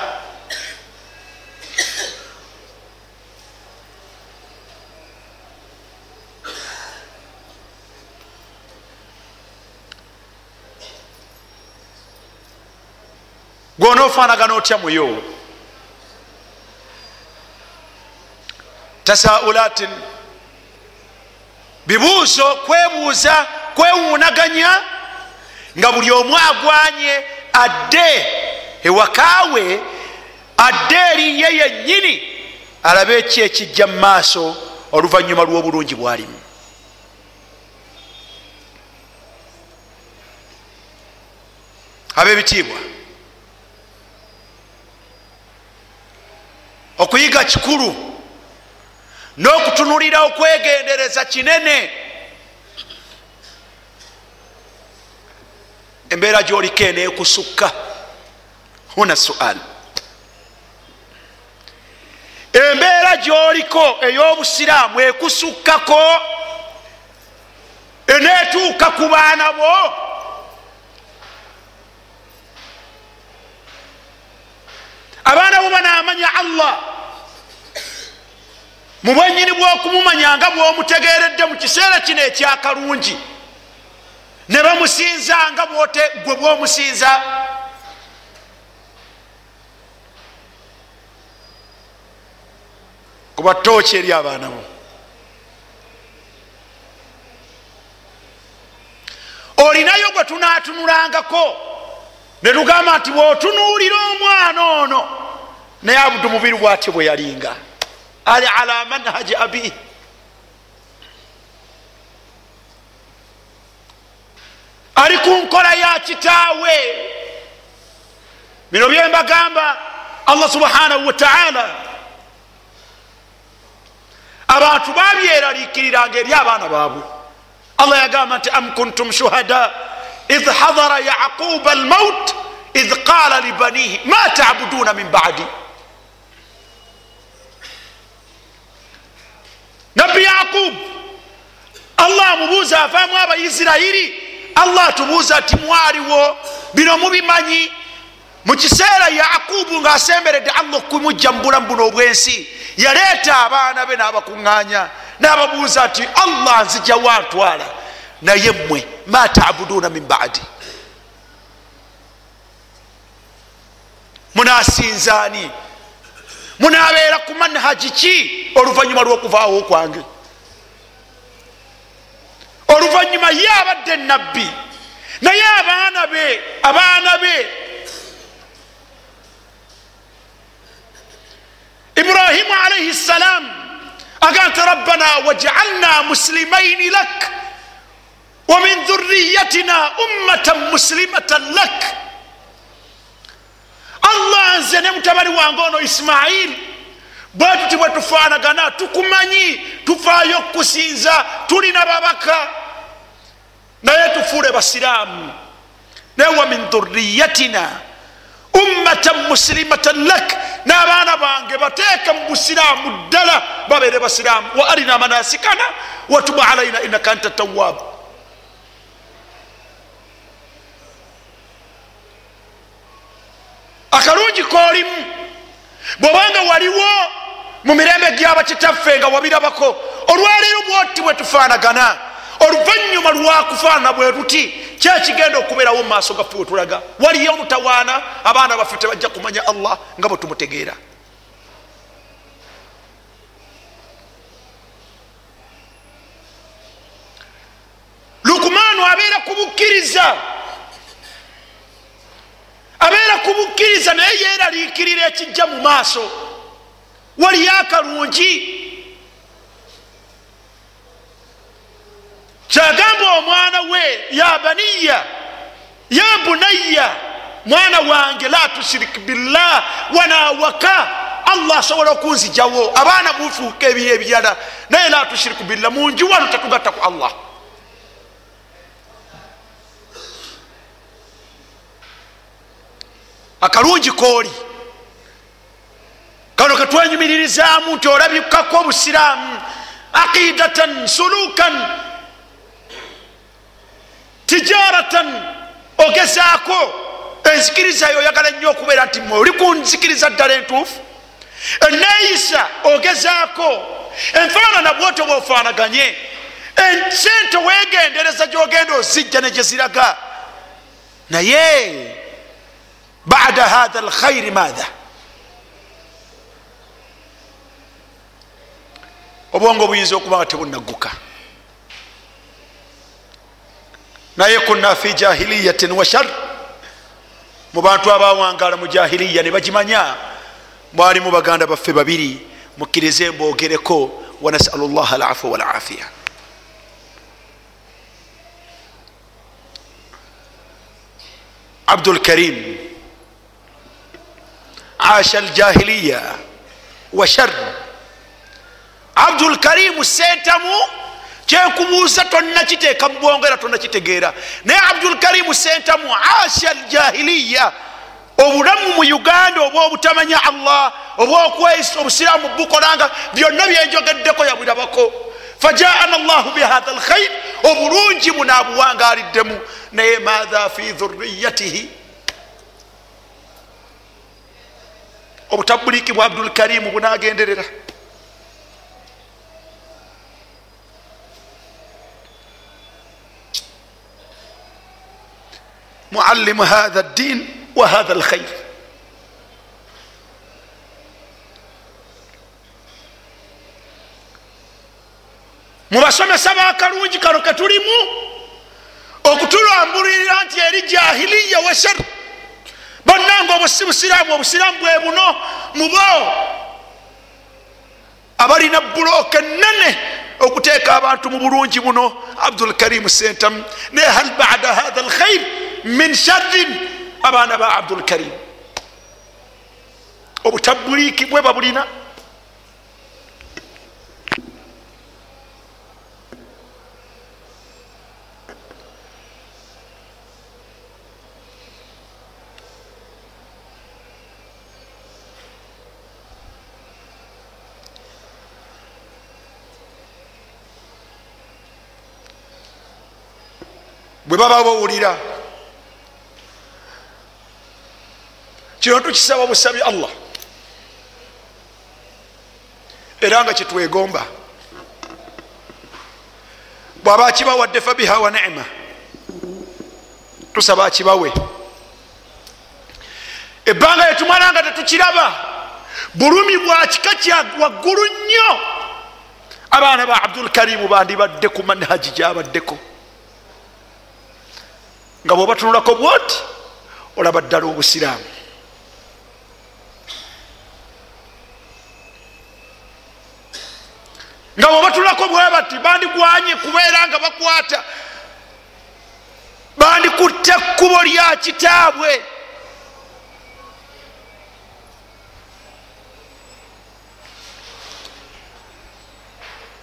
Gwonaofaanagana otya muyo tasaulatin. Bibuuzo kwebuuza kwewuunaganya nga buli omu agwanye adde ewakaawe adde eriye yennyini. Alabe eki ekijja mu maaso oluvanyuma lw'obulungi bwalimu? Ab'ebitiibwa okuyiga kikulu n'okutunulira okwegendereza kinene embeera gyoliko eneekusukka huna sual embeera gyoliko ey'obusiraamu ekusukkako eneetuuka ku baana bo. Abaana bo banaamanya allah. Mu bwenyini bw'okumumanya nga bw'omutegeredde mu kiseera kino ekyakalungi ne bamusinza nga gwe bwomusinza. Kuba tooki eri abaana bo. Olinayo gwe tunatunulangako ne tugamba nti bwotunuulira omwana ono naye abudu mubiri bwatyo bwe yalinga. Ali ala manhaji abihi ali ku nkola ya kitaawe bino byembagamba allah subhanahu wataala abantu babyeraliikiriranga eri abaana baabwe. Allah yagamba nti am kuntum shuhada? Idh hadara yaquba almaut idh qala libanihi ma tabuduna min badi? Nabbi yaqub allah amubuuza avaamu abaisirairi allah atubuuza ti mwaliwo bino mubimanyi? Mu kiseera yaqubu ngaasemberedde allah okumujja mu bulamu buno obwensi. Yaleeta abaana be n'abakuŋŋaanya n'ababuuza nti allah nzija wantwala naye mmwe ma tabuduuna min badi? Munasinzaani munabeera ku manhaji ki oluvanyuma lw'okuvaawo kwange oluvanyuma ye abadde nabbi naye abaana be abaana be. Ibrahimu alaihi ssalam aga nti rabbana wajcalna muslimaini lak wa min dhuriyatina ummatan muslimatan lak. Allah nze ne mutabani wange ono isimaili bwetuti bwe tufaanagana tukumanyi tufaayo okusinza tulina babaka naye tufuule basiraamu naye wa min dhuriyatina ummatan musilimatan lak. N'abaana bange bateeke mu busiraamu ddala babeere basiraamu wa arina manasikana watuba alaina innaka anta tawaabu akalungi koolimu bwobanga waliwo mu mirembe gyabakitaffe nga wabirabako. Olwaleero bwoti bwe tufaanagana oluvanyuma lwakufaanana bwe tuti kyekigenda okubeerawo mu maaso gaffe we tulaga? Waliyo omutawaana abaana baffe tebajja kumanya allah nga bwe tumutegeera. Lukumaanu abeera kubukkiriza abeera kubukkiriza naye yeeraliikirira ekijja mu maaso. Waliyo akalungi kyagamba omwana we ya baniya ya bunayya mwana wange la tushirik billah wanawaka allah asobola okunzijawo abaana mufuuka ebiro ebirala naye la tushiriku billah munju wano tetugatta ku allah. Akalungi kooli. Kano ketwenyumiririzaamu nti olabikako obusiraamu aqidatan sulukan tijaratan. Ogezaako enzikirizayo oyagala nnyo okubeera nti oli kunzikiriza ddala entuufu. Eneeyisa ogezaako enfaanana bwoti bwofaanaganye. Ensente wegendereza gyogenda ozijja negyeziraga naye bada hatha alkhairi maatha obwongo buyinza okuba nga tebunagguka naye kunna fi jahiliyatin wa shar. Mu bantu abawangala mu jahiliya ne bagimanya. Mwalimu baganda baffe babiri mukkirize mbogereko wanasalu llah alafu walafiya abdulkarim asha aljahiliya wa shar. Abdulkarimu sentamu kyekubuuza tonnakiteeka mubwongo era tonnakitegeera. Naye abdulkarimu sentamu asha aljahiliya obulamu mu uganda oba obutamanya allah oba okweyisa obusiraamu bukolanga byonna byenjogeddeko yabirabako. Fajaana llahu bihatha alkhair obulungi bunaabuwangaliddemu naye matha fi dhuriyatihi obutabuliki bwa abdulkarimu bunagenderera معلم هذا الدين وهذا الخير. Mubasomesa bakalungi kano ketulimu okutulambulirira nti eri jahiliya weseru bonnanga obusi busiraamu obusiraamu bwe buno mubo abalina bulooka enene okuteeka abantu mu bulungi buno. Abdul karimu sentamu ne hal bada hatha alkhair min sharrin abaana ba abdulkarim obutabuliiki bwe babulina. Bwe baba bawulira kino tukisaba busabi allah. Era nga kyetwegomba bwaba akibawadde fabiha wa nema tusaba akibawe ebbanga lyetumala nga tetukiraba bulumi bwa kika kya waggulu nnyo. Abaana ba abdulkarimu bandibadde ku manhaji gyabaddeko. Nga bwobatunulako bwoti olaba ddala obusiraamu nga bwobatunulako bwe bati bandigwanye kubeera nga bakwata. Bandikutte ekkubo lya kitaabwe.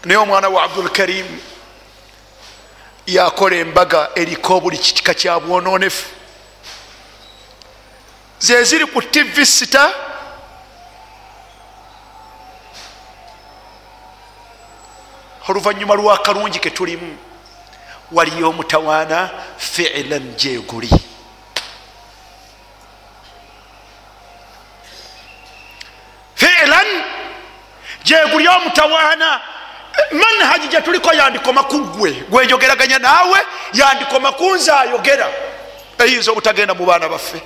Naye omwana wa abdulkarimu yakola embaga eriko buli kitika kya bwononefu. Zeziri ku tv sita oluvanyuma lwakalungi ketulimu waliyo omutawaana fiilan gyeguli fiilan gyeguli omutawaana manhaji gyetuliko yandikoma kuggwe gwejogeraganya naawe yandikoma kunze ayogera. Eyinza obutagenda mu baana baffe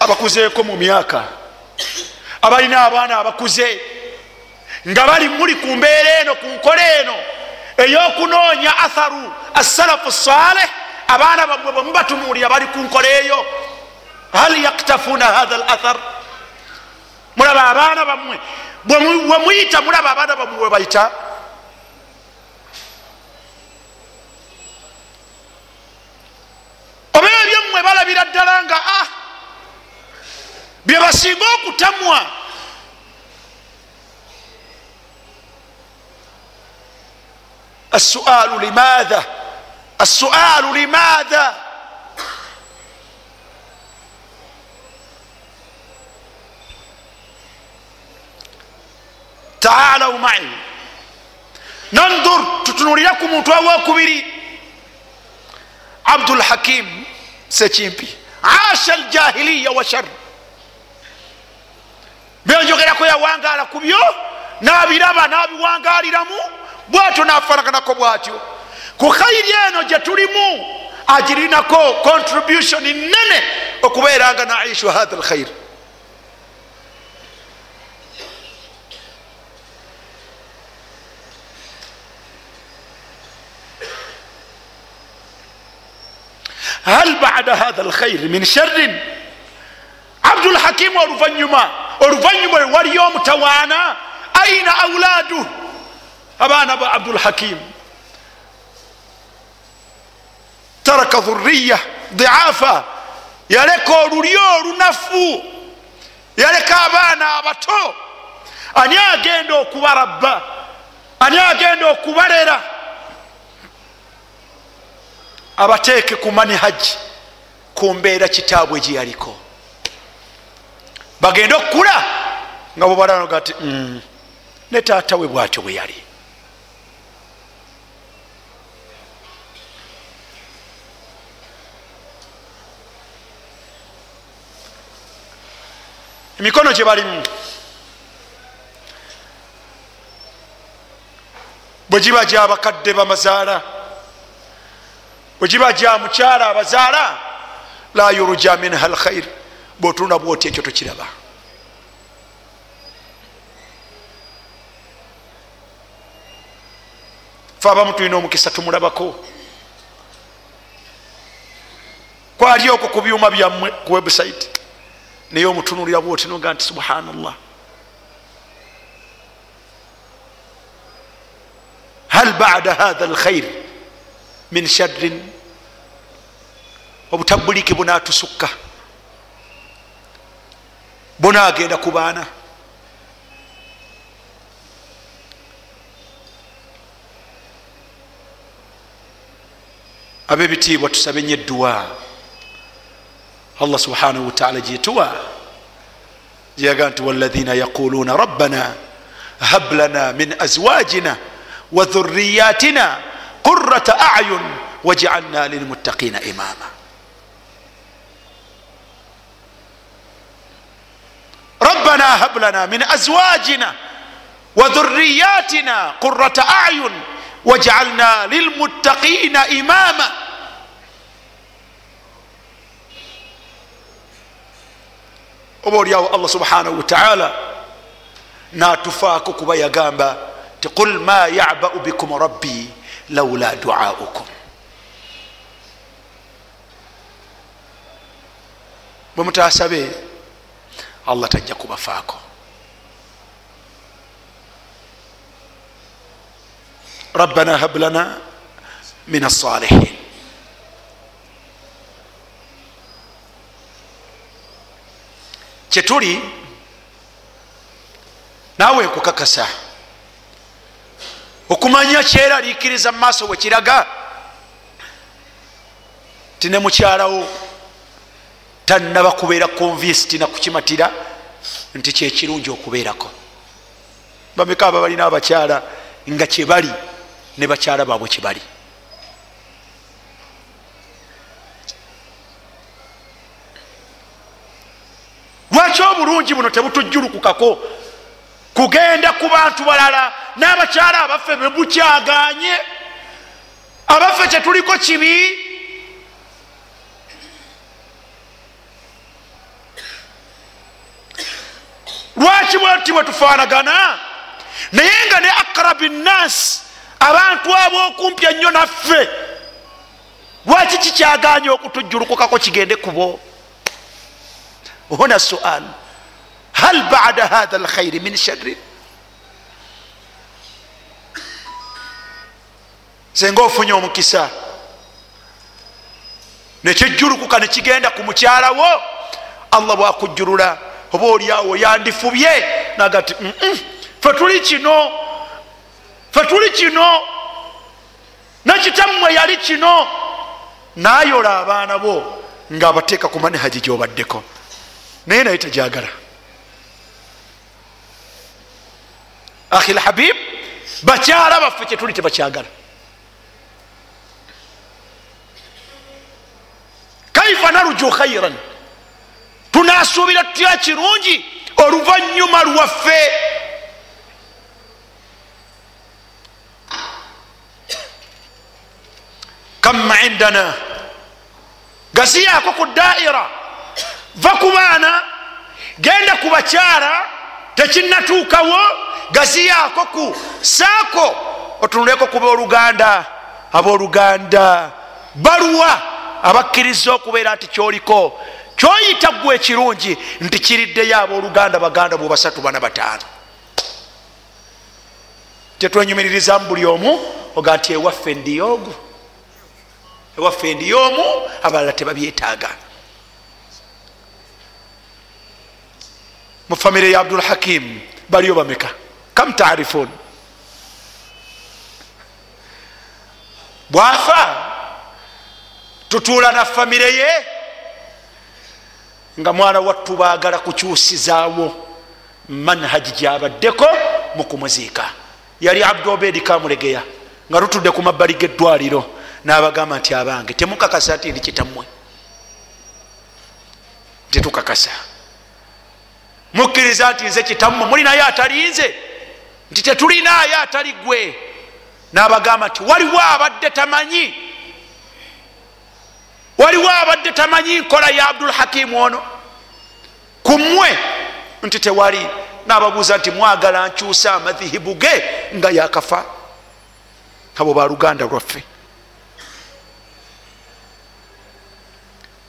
abakuzeeko mu myaka. Abalina abaana abakuze. Nga bali muli ku mbeera eno ku nkola eno ey'okunoonya atharu assalafu saleh abaana bammwe bwe mubatunuulira bali ku nkola eyo. Hal yaktafuuna hatha al athar mulaba abaana bammwe bwe muyita mulaba abaana bammwe bwe bayita. Oba ebyommwe balabira ddala nga ah byebasinga okutamwa السؤال لماذا السؤال لماذا تعالوا معي ننظر tutunuliraku muntu awokubiri abdulhakim sekimpi asha aljahiliya wa shar Byenjogerako yawangaala ku byo nabiraba nabiwangaliramu bwatyo nafanaganako bwatyo. Ku khayiri eno gyetulimu agirinako contribution nene okubeeranga naishu hatha lkhair hal bada hatha lkhair min sharrin? Abdulhakimu oluvanyuma oluvanyuma waliyo omutawaana aina auladu abaana ba abdulhakimu taraka dhuriya diafa. Yaleka olulyo olunafu. Yaleka abaana abato. Ani agenda okubarabba? Ani agenda okubalera? Abateeke ku manihaji ku mbeera kitaabwe gyeyaliko bagende okukula. Nga bwebalanoga ti mm, ne taata we bwatyo bwe yali. Emikono gye balimu bwe giba gyabakadde bamazaala bwe giba gya mukyala abazaala la yuruja minha alkhair bwotunda bwoti ekyo tokiraba? Fe abamu tulina omukisa tumulabako. Kwali okwo ku byuma byammwe ku website naye omutunulira bwotinoga nti subhanallah. Hal bada hatha alkhair min sharrin? Obutabuliki bunatusukka bunagenda ku baana abebitiibwa tusabe nye edduwa. Allah subhanahu wataala gyetuwa gyeyaga nti walaina yaquluna rabbana hab lana min azwajina wa dhuriyatina qurata ayun wajcalna lilmuttaqina imama ربنا هب لنا من أزواجنا وذرياتنا قرة أعين واجعلنا للمتقين إماما oba oliawo allah subhanahu wataala natufaako kuba yagamba ti qul ma yabau bikum rabbi laula duaukum bwe mutasabe allah tajja kubafaako. Rabbana hab lana min alsalihin kyetuli naawe nkukakasa okumanya kyeraliikiriza mu maaso bwekiraga ti ne mukyalawo tannaba kubeera convinced nakukimatira nti kyekirungi okubeerako. Bameka aba balina abakyala nga kyebali ne bakyala baabwe kyebali lwaki obulungi buno tebutujjulukukako? Kugenda ku bantu balala n'abakyala abaffe bebukyaganye abaffe kyetuliko kibi lwaki bweti bwetufaanagana naye nga ne akrabi nnasi abantu ab'okumpi ennyo naffe lwaki kikyaganye okutujjulukukako kigende kubo huna sual hal bada hatha alkhairi min sharri? Senga ofunye omukisa nekijjulukuka nekigenda ku mukyalawo allah bwakujjulula oba oliawo yandifubye naga ti fe tuli kino fe tuli kino nekitammwe yali kino. Nayola abaana bo ngaabateeka ku manehaji gyobaddeko. Naye naye tajagala ahi lhabib bakyala baffe kyetuli tebakyagala. Kaifa naruju khairan tunasuubira tutya kirungi? Oluvanyuma lwaffe. Kamma indana? Gasiyaako ku daira va ku baana. Genda ku bakyala. Tekinatuukawo gaziyaako ku saako. Otunuleko kuba oluganda abooluganda. Baluwa. Abakkiriza okubeera nti kyoliko kyoyita gwe ekirungi nti kiriddeyo abooluganda baganda bwe basatu bana bataano. Tetwenyumiririzamu buli omu oga nti ewaffe ndiyoogu ewaffe ndiyoomu abalala tebabyetaaga. Mu famire ya abdul hakim baliyo bameka? Kam tarifun bwafa tutuula na famire ye nga mwana wattu baagala kukyusizaawo manhaji gyabaddeko mu kumuziika. Yali abdu obedi kamulegeya nga lutudde ku mabbali g'eddwaliro n'abagamba nti abange temukakasa nti ndi kitammwe. Tetukakasa. Mukkiriza nti nze kitammwe mulinayo atalinze. Nti tetulinayo atali gwe n'abagamba nti waliwo abadde tamanyi waliwo abadde tamanyi nkola ya abdul hakimu ono? Kummwe nti tewali. N'ababuuza nti mwagala nkyusa amadhihibu ge nga yakafa abo baluganda lwaffe.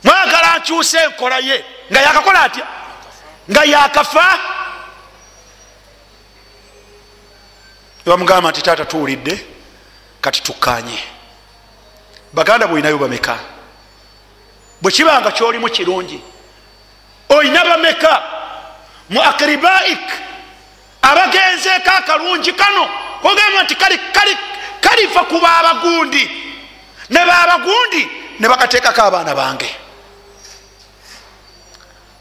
Mwagala nkyusa enkola ye nga yakakola atya? Nga yakafa bamugamba nti taata tuwulidde kati tukkanye. Baganda bweolinayo bameka bwe kibanga kyolimu kirungi. Olina bameka? Mu akribaik abagenzeeko akalungi kano kogamba nti kalifa ku babagundi. Ne babagundi ne bakateekako abaana bange.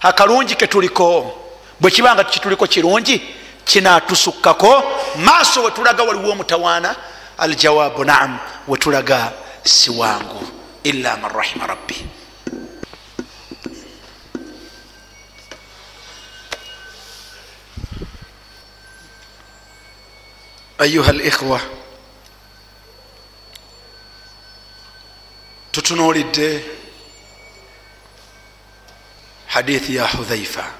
Akalungi ketuliko bwe kibanga kituliko kirungi kinatusukkako maaso wetulaga waliwo omutawaana aljawabu naam wetulaga siwangu. Illa man rahima rabbi ayuha likhwa tutunuulidde hadithi ya hudhaifa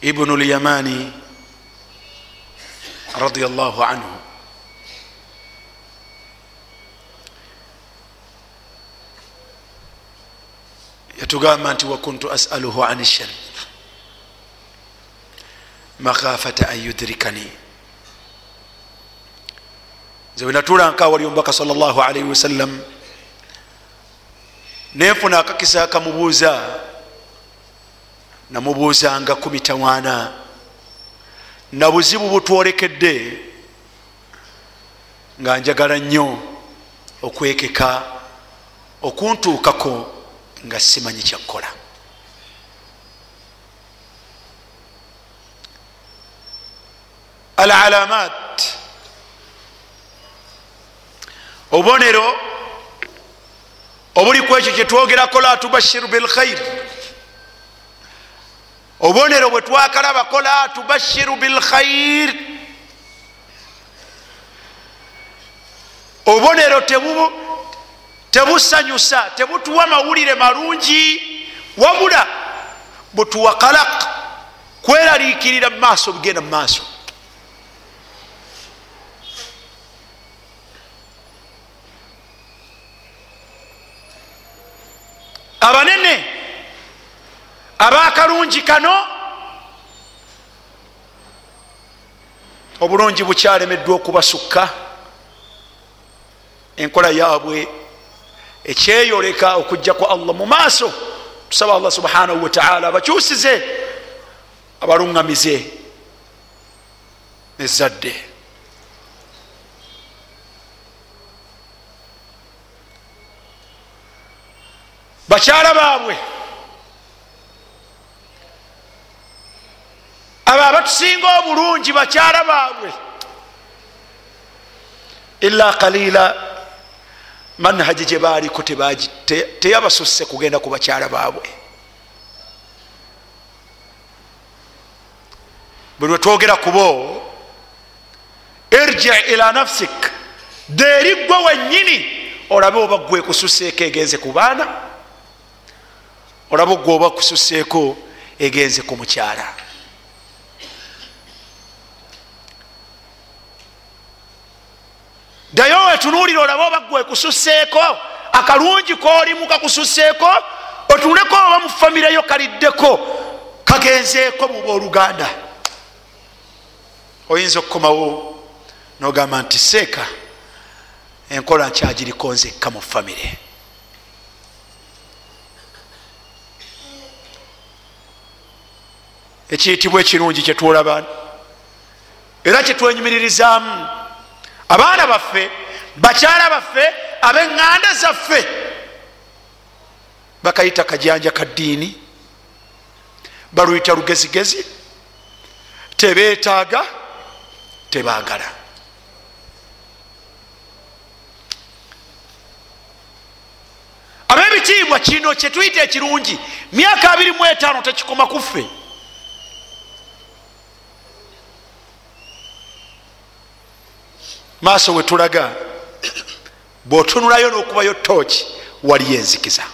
ibnu lyamani radiallahu anhu yatugamba nti wakuntu asaluhu an shari makhafata an yudrikani. Nze wenatuulanka wali omubaka salllah alaihi wasallam nenfuna akakisa akamubuuza namubuuzanga ku mitawaana na buzibu butwolekedde nga njagala nnyo okwekeka okuntuukako nga simanyi kyakkola al alamat obubonero obuli ku ekyo kyetwogerako la tubashiru bilkhair obubonero bwe twakalabako la tubashiru bilkhair obubonero tebusanyusa tebutuwa mawulire malungi wabula butuwa kalak kweraliikirira mu maaso bigenda mu maaso abanene abakalungi kano obulungi bukyalemeddwa okubasukka. Enkola yaabwe ekyeyoleka okujja kwa allah mu maaso tusaba allah subhanahu wataala abakyusize abaluŋŋamize ezadde bakyala baabwe. Abo abatusinga obulungi bakyala baabwe. Ila kalila manhaji gye baaliko teyabasusse kugenda ku bakyala baabwe. Buli wetwogera kubo irji ila nafsik deeriggwe wennyini olabe oba gwe kususeeko egenze ku baana olaba ogwe oba kususeeko egenze ku mukyala. Ddayo wetunuulire olaba oba gwe kususeeko akalungi koolimu kakususeeko otunuleko oba mu famireyo kaliddeko kagenzeeko muba oluganda oyinza okukomawo nogamba nti seeka enkola nkyagiriko nzekka mu famire ekiyitibwa ekirungi kyetulaba era kyetwenyumiririzaamu abaana baffe bakyala baffe abeŋŋanda zaffe bakayita kajanja ka ddiini baluyita lugezigezi tebeetaaga tebaagala. Ab'ebitiibwa kino kyetuyita ekirungi myaka 25 tekikoma kuffe maaso wetulaga bwotunulayo n'okubayo tooki waliyo enzikiza.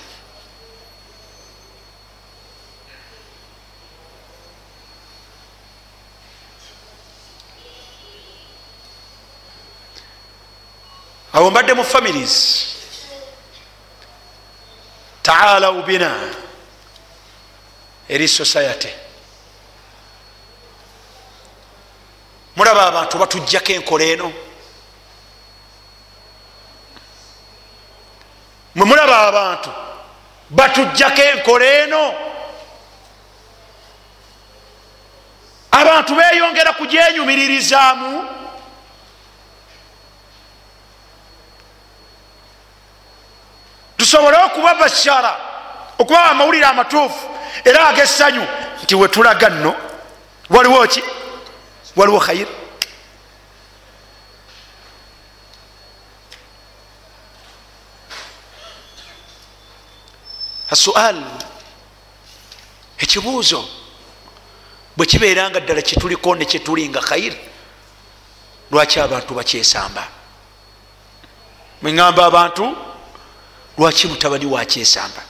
Awo mbadde mu families. Taalau bina eri society. Mulaba abantu batujjako enkola eno mwe mulaba abantu. Batujjako enkola eno. Abantu beyongera kugyenyumiririzaamu tusobole okuba bashara okuba amawulire amatuufu era ag'essanyu nti wetulaga nno. Waliwo ki? Waliwo khayiri asual ekibuuzo bwe kibeera nga ddala kyetuliko nekyetuli nga khayiri lwaki abantu bakyesamba? Mweŋamba abantu lwaki mutabani wakyesamba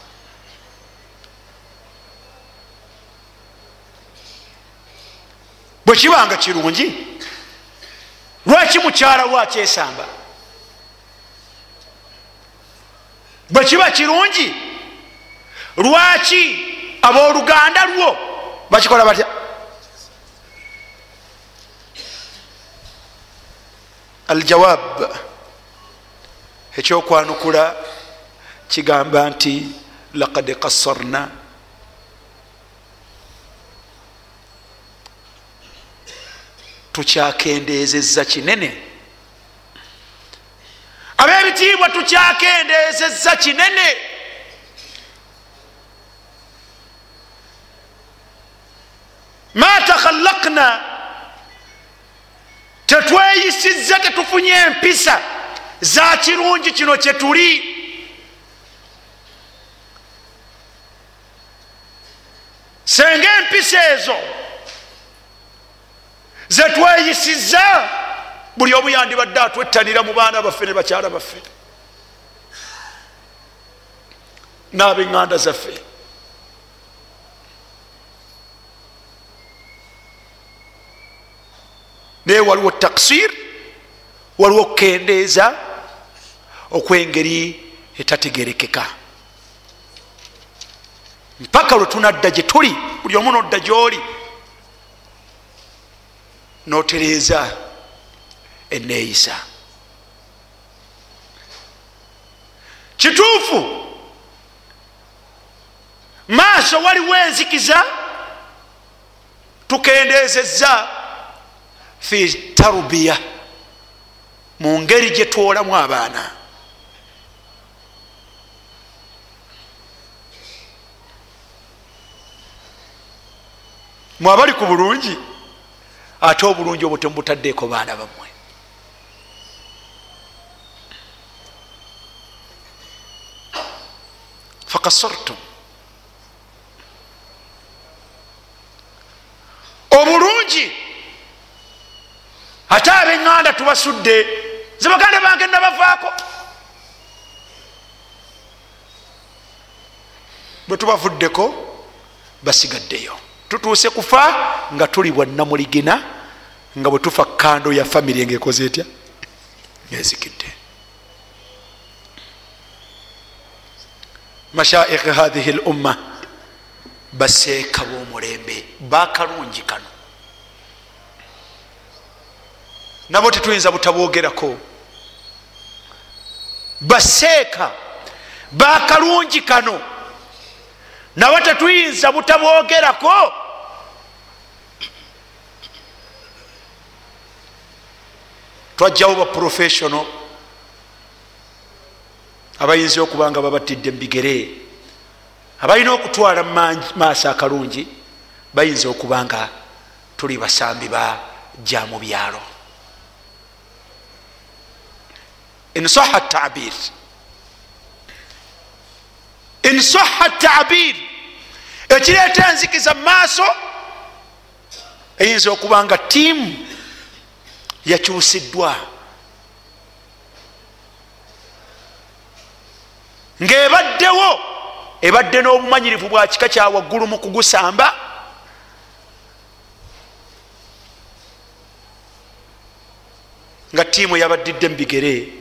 bwe kibanga kirungi lwaki mukyala wakyesamba bwe kiba kirungi lwaki abooluganda lwo bakikola batya? Aljawab ekyokwanukula kigamba nti lakad kasarna tukyakendeezezza kinene. Ab'ebitiibwa tukyakendeezezza kinene. Ma takhallakna tetweyisiza tetufunye empisa za kirungi kino kyetuli senga empisa ezo zetweyisiza buli omu yandibadde atwettanira mu baana baffe ne bakyala baffe n'abeŋŋanda zaffe naye waliwo taksir waliwo okukendeeza okwengeri etategerekeka. Mpaka lwe tunadda gye tuli buli omu nodda gyoli notereeza eneeyisa kituufu maaso waliwo enzikiza tukendeezezza fi tarubiya mu ngeri gye twolamu abaana. Mwabali ku bulungi ate obulungi obwo temubutaddeeko baana bammwe. Fakasartum. Obulungi ate abeŋŋanda tubasudde ze baganda bange nabavaako bwe tubavuddeko basigaddeyo. Tutuuse kufa nga tuli bwannamuligina nga bwe tufa kando ya famiry ngaekoze etya? Ngezikidde. Mashaikh hathihi l umma baseeka b'omulembe bakalungi kano nabo tetuyinza butabwogerako baseeka bakalungi kano nabo tetuyinza butabwogerako twajjawo baprofessional abayinza okuba nga babatidde mubigere abalina okutwala maaso akalungi bayinza okuba nga tuli basambi ba ja mu byalo insaha tabir insaha tabir ekireeta enzikiza mumaaso eyinza okuba nga tiimu yakyusiddwa. Ngaebaddewo ebadde n'obumanyirivu bwa kika kyawaggulu mu kugusamba. Nga tiimu yabaddidde mubigere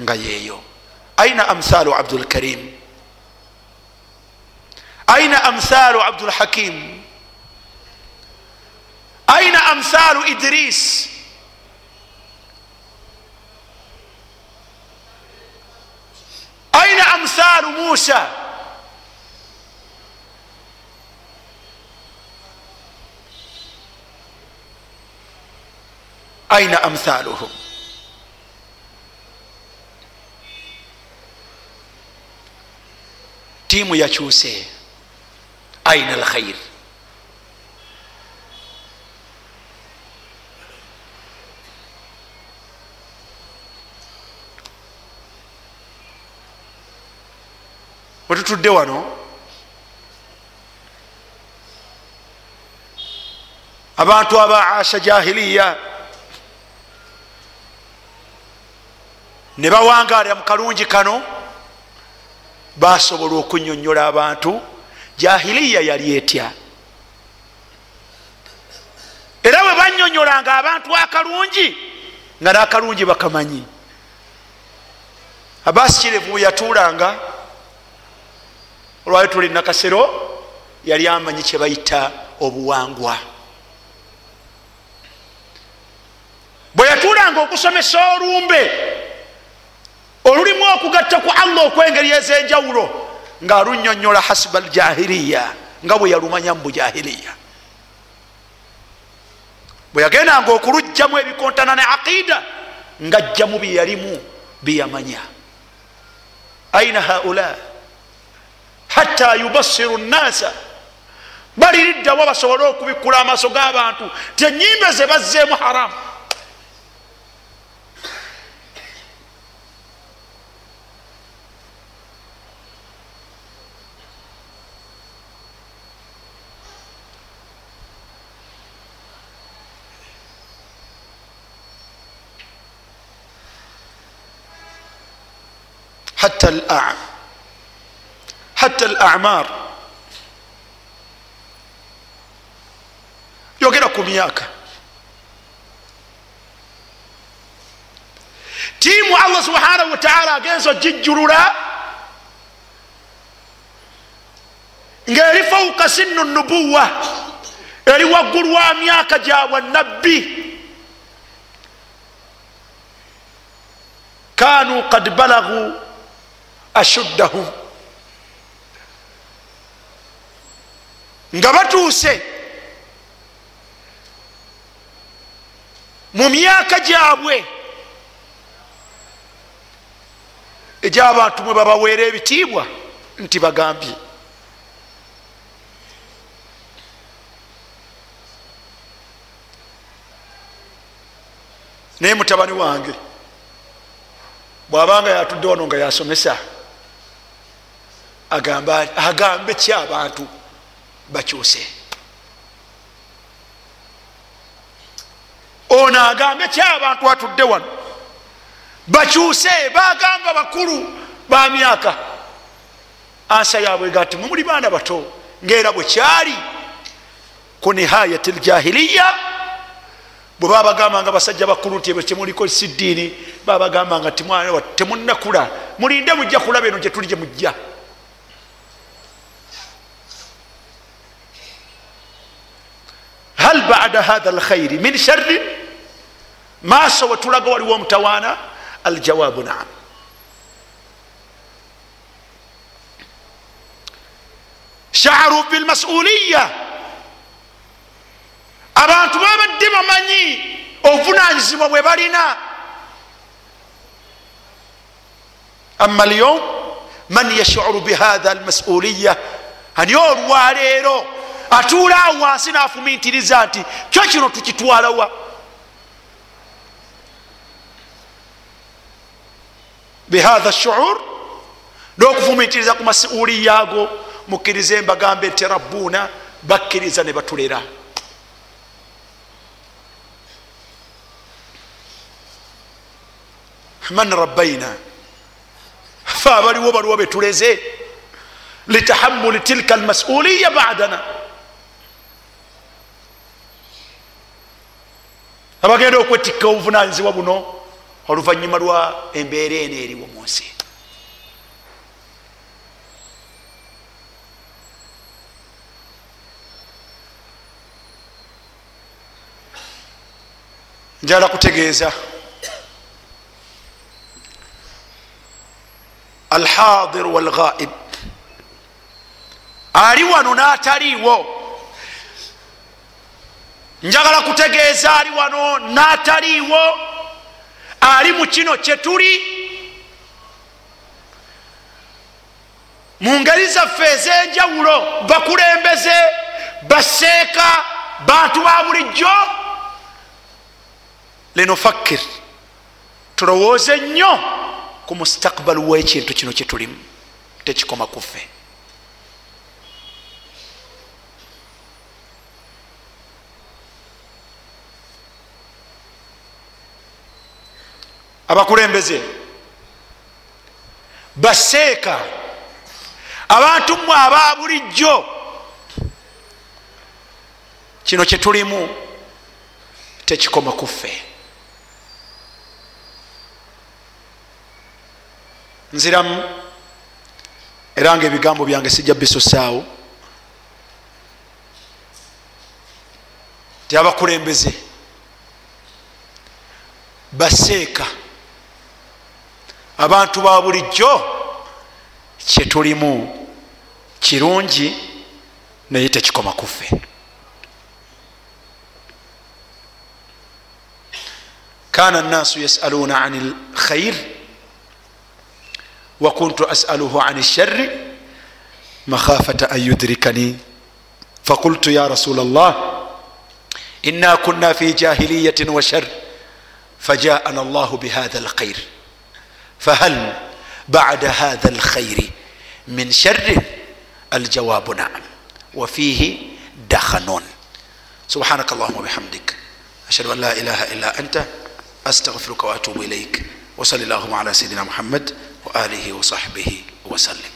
nga yeeyo. Aina amthaalu abdulkarim aina amthaalu abdulhakim aina amthaalu idris? Aina amthaalu musa aina amthaaluhum tiimu yakyuse aina alkhair wetutudde wano. Abantu aba asha jahiliya ne bawangalira mu kalungi kano basobola okunyonyola abantu. Jahiliya yali etya? Era bwe banyonyolanga abantu akalungi nga nakalungi bakamanyi. Abasikirevu yatuulanga olwali tuli nakasero yali amanyi kyebayita obuwangwa. Bwe yatuulanga okusomesa olumbe olulimu okugatta ku allah okwengeri ez'enjawulo ngaalunyonyola hasiba aljahiliya nga bwe yalumanya mu bujahiliya. Bwe yagendanga okulugjamu ebikontana ne aqida ngaajjamu byeyalimu byeyamanya aina haula? Hatta yubasiru nnasa. Baliriddawo basobole okubikkula amaaso g'abantu tenyimbe ze bazzeemu haramu hatta al amar yogera ku myaka tiimu allah subhanahu wataala agenza ogijjulula ngaeri fauka sinu nubuwa. Eri waggulu wa myaka gyabwe nabbi kanu kad balagu ashuddahum nga batuuse mu myaka gyabwe egyabantu mwe babaweera ebitiibwa nti bagambye naye mutabani wange bwabanga yatudde wano nga yasomesa agambe ki abantu? Bakyuse. Ono agambe ki abantu atudde wano? Bakyuse bagamba bakulu ba myaka. Ansa yabwe gati mumuli baana bato ngaera bwe kyali. Ku nihayat ljahiliya bwe babagamba nga basajja bakulu nti ebyo kyemuliko sidiini babagamba nga temunakula mulinde mujja kulaba eno gyetuli gye mujja hal bada hatha lkhairi min sharri maaso wetulaga waliwo omutawaana aljawabu naam sharu bilmasuliya abantu babadde bamanyi obuvunanyizibwa bwe balina ama lyom man yashuru bihatha almasuliya ani olwaleero atuula awo wansi nafumintiriza nti kyo kino tukitwalawa? Bihatha shuur n'okufumintiriza ku masuuliya ago mukkirize mbagambe nti rabbuuna bakkiriza ne batulera. Man rabbaina fe abaliwo baliwo betuleze litahamuli tilka almasuuliya badana abagenda okwetikka obuvunanyizibwa buno oluvanyuma lwa embeera eno eriwo mu nsi. Njala kutegeeza. Alhadir walghaib. Ali wano n'ataliiwo njagala kutegeeza ali wano n'ataliiwo ali mu kino kyetuli mu ngeri zaffe ez'enjawulo bakulembeze baseeka bantu ba bulijjo. Linufakir tulowooze nnyo ku mustakbalu w'ekintu kino kyetulimu tekikoma kuffe abakulembeze. Baseeka. Abantu mmwe aba bulijjo. Kino kyetulimu tekikoma kuffe nziramu era nga ebigambo byange sijja bisusaawo ti abakulembeze. Baseeka abantu ba bulijjo kyetulimu kirungi naye tekikoma kuffe kana الnasu yasaluna an lkhair wakuntu asaluhu an lshari makhafata an yudrikani فقلت يا رسول الله إنا كنا في جاهلية وشر فجاءنا الله بهذا الخير fahal bada hatha alkhairi min sharrin aljawabu naam wafihi dakhanun subhanak allahuma bihamdik ashhadu an la ilaha illa anta astaghfiruka waatubu ilaik وصل اللهم على سيدنا محمد وآله وصحبه وسلم.